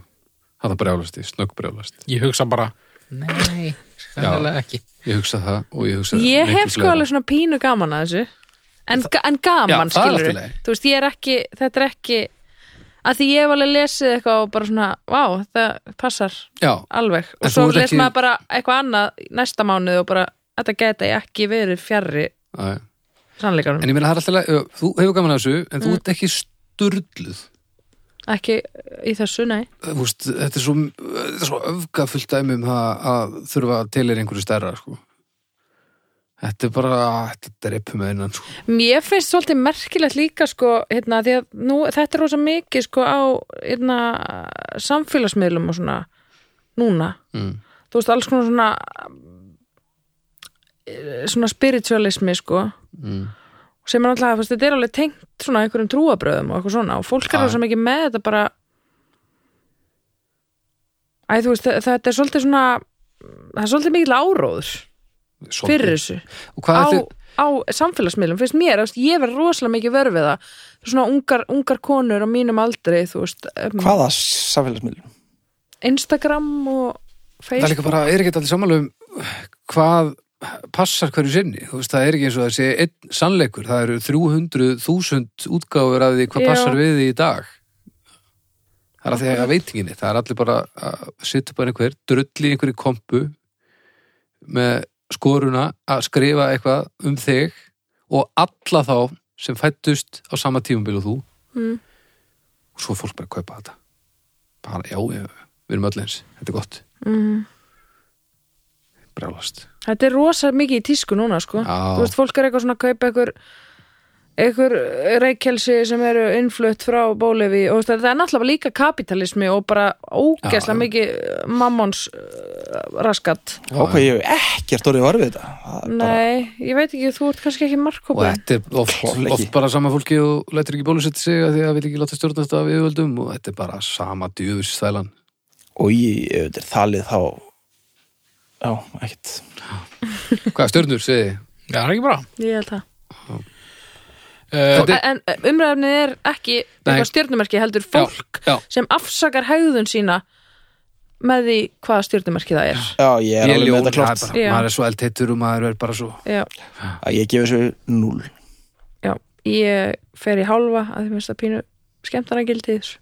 S1: Það brjálast ég, snögg brjálast.
S3: ég hugsa bara, nei, skæðilega ekki.
S1: Ég hugsa það og ég hugsa
S4: Ég
S1: miklu
S4: hef sko
S1: fleira.
S4: alveg svona pínu gaman að þessu En, ga en gaman,
S1: Já, það er
S4: skilur
S1: allt í lagi.
S4: Þú veist, ég er ekki, þetta er ekki að því ég hef alveg lesið eitthvað og bara svona, vá, það passar
S1: Já,
S4: alveg
S1: En
S4: og svo
S1: þú ert
S4: les
S1: ekki-
S4: maður bara eitthvað annað næsta mánuð og bara, þetta geta ég ekki verið fjarrri
S1: já, já.
S4: Sannleikanum
S1: En ég meina það er alltaf, leið- þú hefur gaman að þessu, en þú ert ekki sturluð
S4: ekki í þessu, nei
S1: Þú veist, þetta er svo, þetta er svo öfgafullt dæmi um það að þurfa að til er einhverju stærra sko. þetta er bara þetta dreipum með innan sko.
S4: Mér finnst svolítið merkilegt líka sko, hérna, því að nú, þetta er rosa mikið sko á hérna, samfélagsmiðlum og svona núna,
S1: mm.
S4: þú veist, alls konar svona eh, svona spiritualismi sko
S1: Mm.
S4: sem er alltaf, þetta er alveg tengt svona einhverjum trúabröðum og eitthvað svona og fólk er rosa mikið með þetta bara Æ, veist, þe- þetta er svolítið svona það er svolítið mikil áróður
S1: Svolítið.
S4: fyrir þessu á,
S1: þið
S4: á samfélagsmiðlum, finnst mér, veist, ég verð rosalega mikið vörð við það, svona ungar, ungar konur á mínum aldri, veist um,
S2: Hvaða samfélagsmiðlum?
S4: Instagram og
S1: það er
S4: Facebook
S1: bara, er ekki allir sammála um hvað passar hverju sinni. Þú veist, það er ekki eins og það sé einn sannleikur, það eru 300.000 útgáfur af því hvað
S4: Já.
S1: passar við því í dag. Það er að því að veitinginni það er allir bara að sitja bara einhver drull í einhverju kompu með skoruna að skrifa eitthvað um þig og alla þá sem fættust á sama og þú.
S4: Mm,
S1: og svo er fólk bara að kaupa þetta. Bara, já, við erum öll eins. Þetta er gott,
S4: mm.
S1: Brjálast
S4: Þetta er rosa mikið í tísku núna, sko.
S1: Já.
S4: þú veist, fólk er eitthvað svona að kaupa einhver einhver reykjelsi sem eru innflutt frá bólefi og þú veist, þetta er náttúrulega líka kapitalismi og bara
S1: Já.
S4: mikið mammons uh, raskat.
S2: Ákvað ég hef ekkert orðið varfið þetta. Það bara-
S4: Nei, ég veit ekki, þú ert kannski ekki
S1: og
S4: markkópið
S1: þetta er oft, oft bara sama fólki og lætur ekki bólusetja sig að því að vil ekki láta stjórna þetta af yfirvöldum og þetta er bara sama djöfus þælan
S2: Og ég, ef þetta er þalið þá Já, ekkert.
S1: Hvað stjórnur, segi
S3: Já, það er ekki bra.
S4: Ég held það.
S3: Uh,
S4: En en umræfnið er ekki eitthvað stjörnumerki heldur fólk
S1: já.
S4: sem afsakar hegðun sína með því hvaða stjörnumerki það er.
S2: Já, ég er
S1: ég
S2: alveg með þetta
S1: það
S2: klart
S1: bara,
S4: Já.
S1: maður er svo eldheitur og maður er bara svo
S4: Já,
S2: Ég gefi þessu null
S4: já, ég fer í hálfa að því minnst að pínu skemmtana gildi þessu.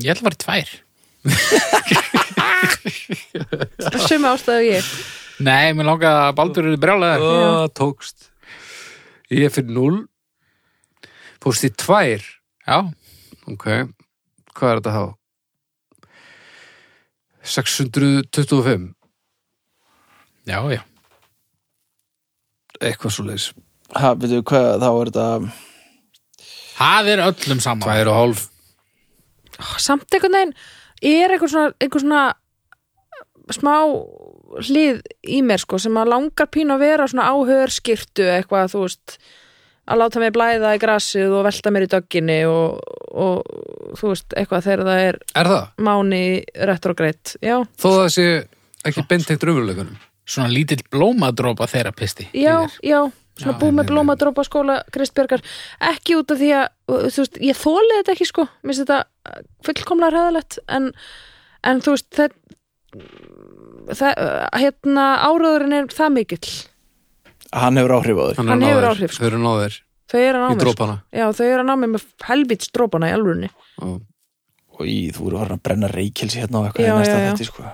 S3: Ég ætla að vera tvær.
S4: Sumi ástæðu ég.
S3: Nei, mér langar að Baldur eru brjálæðar.
S1: Ó, tókst. Ég er fyrir 0 fórst í tvær.
S3: Já,
S1: ok, hvað er þetta þá? 625
S3: já, já.
S1: eitthvað svo leis
S2: Ha, veitu hvað, þá er þetta
S3: Það er öllum saman.
S1: tvær og hálf.
S4: Samt einhvern veginn er einhver svona, einhver svona smá hlið í mér sko sem að langar pínu að vera svona áhörskirtu eitthvað þú veist að láta mig blæða í grasið og velta mér í dögginni og, og þú veist eitthvað þegar það er
S1: er það?
S4: máni retrograde já,
S1: þó að það sé ekki beintengt raunveruleikunum
S3: Svona lítill blómadrópa þerapisti.
S4: já, já svona
S1: Já,
S4: búið
S1: nei,
S4: með blómadrópa skóla Kristbjörgar, ekki út af því að þú veist, ég þólið þetta ekki sko. Mér finnst þetta fullkomlega ræðilegt en, en þú veist það, það, hérna áraðurinn er það mikill.
S2: Hann hefur áhrif á þig.
S4: Hann hefur áhrif, sko.
S1: þau eru náður
S4: þau eru að ná
S1: í
S4: mér sko.
S1: drópana
S4: já, þau eru að ná mér með helvits drópana í alvörunni.
S2: Og í, þú eru farin að brenna reykjelsi hérna og eitthvað
S4: Já,
S2: í næsta þetta sko.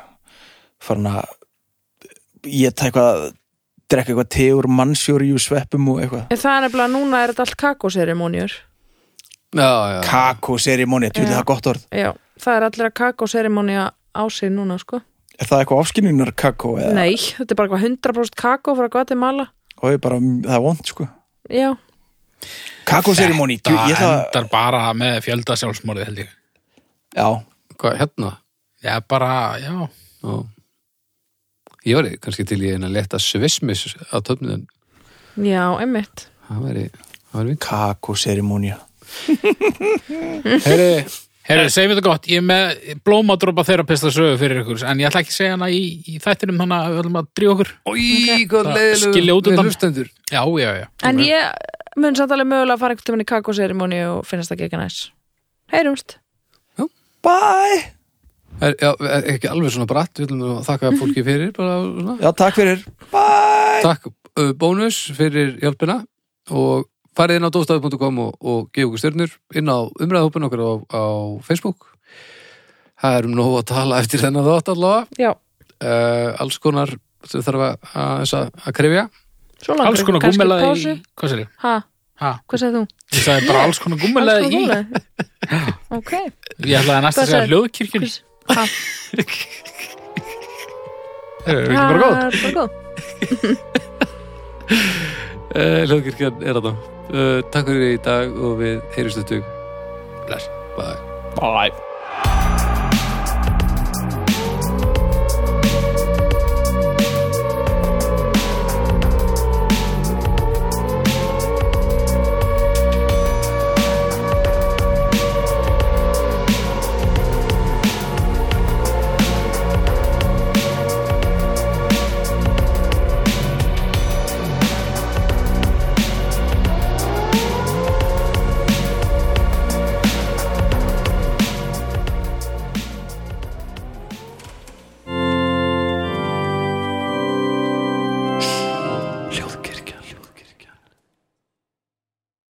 S2: Farin að Ég tæk eitthvað Drekka eitthvað tegur mannsjóri sveppum og eitthvað.
S4: En það er nefnilega, núna er þetta allt kakóserimóniur
S1: já, já,
S2: Kakóserimóni, tjóðið
S4: Já.
S2: það gott orð.
S4: Já, það er allir að kakóserimónia á sig núna sko.
S2: Er það eitthvað afskynjunar kakó? eða-
S4: nei, þetta er bara eitthvað 100% kakó frá Guatemala.
S2: Og ég bara, það er vond sko.
S4: Já,
S2: Kakóserimóni,
S3: Það
S2: ég það
S3: endar bara með fjölda sjálfsmorðið held ég.
S2: Já,
S1: hvað, hérna?
S3: Já, bara, já.
S1: já. ég var kannski til í eina leta svismis á töfniðin
S4: já, einmitt.
S1: Það væri, það væri vint
S2: kakóserimóni
S1: Heyri,
S3: Herru, segjum þetta gott, ég er með blómadrópa þerapista sögu fyrir ykkur, en ég ætla ekki að segja hana í, í þættinum, þannig að við ætlum að drífa okkur.
S1: Leiðilegu
S3: skilja út undan. Já, já, já.
S4: En ég mun samt alveg mögulega að fara tímann í kakóserimóni og finnast það ekki næs. Heyrumst.
S2: Bye
S1: er, já, er ekki alveg svona bratt við viljum að þakka fólki fyrir bara, svona.
S2: Já, takk fyrir Bye
S1: takk uh, bónus fyrir hjálpina og farið inn á dóstafi.com og, og gefa okkur stjörnur inn á umræðahópin okkur á, á Facebook. Það erum nógu að tala eftir þennan þátt allavega. Uh, alls konar þau þarf að, að, að
S4: krifja
S3: alls konar
S4: gúmelaði
S3: í... hvað sér ég?
S4: hvað segðu þú?
S3: ég sagði bara alls konar
S4: gúmelaði
S3: í
S4: ok.
S3: Ég ætlaði að
S4: næsta að
S3: segja
S4: hljóðkirkjun
S3: hvað?
S4: það
S1: er ekki bara góð
S4: það er bara góð
S1: Eh, Ljóðkirkjan er að það eh, Takk fyrir í dag og við heyrjumstu tök Bless, bye.
S2: Bye.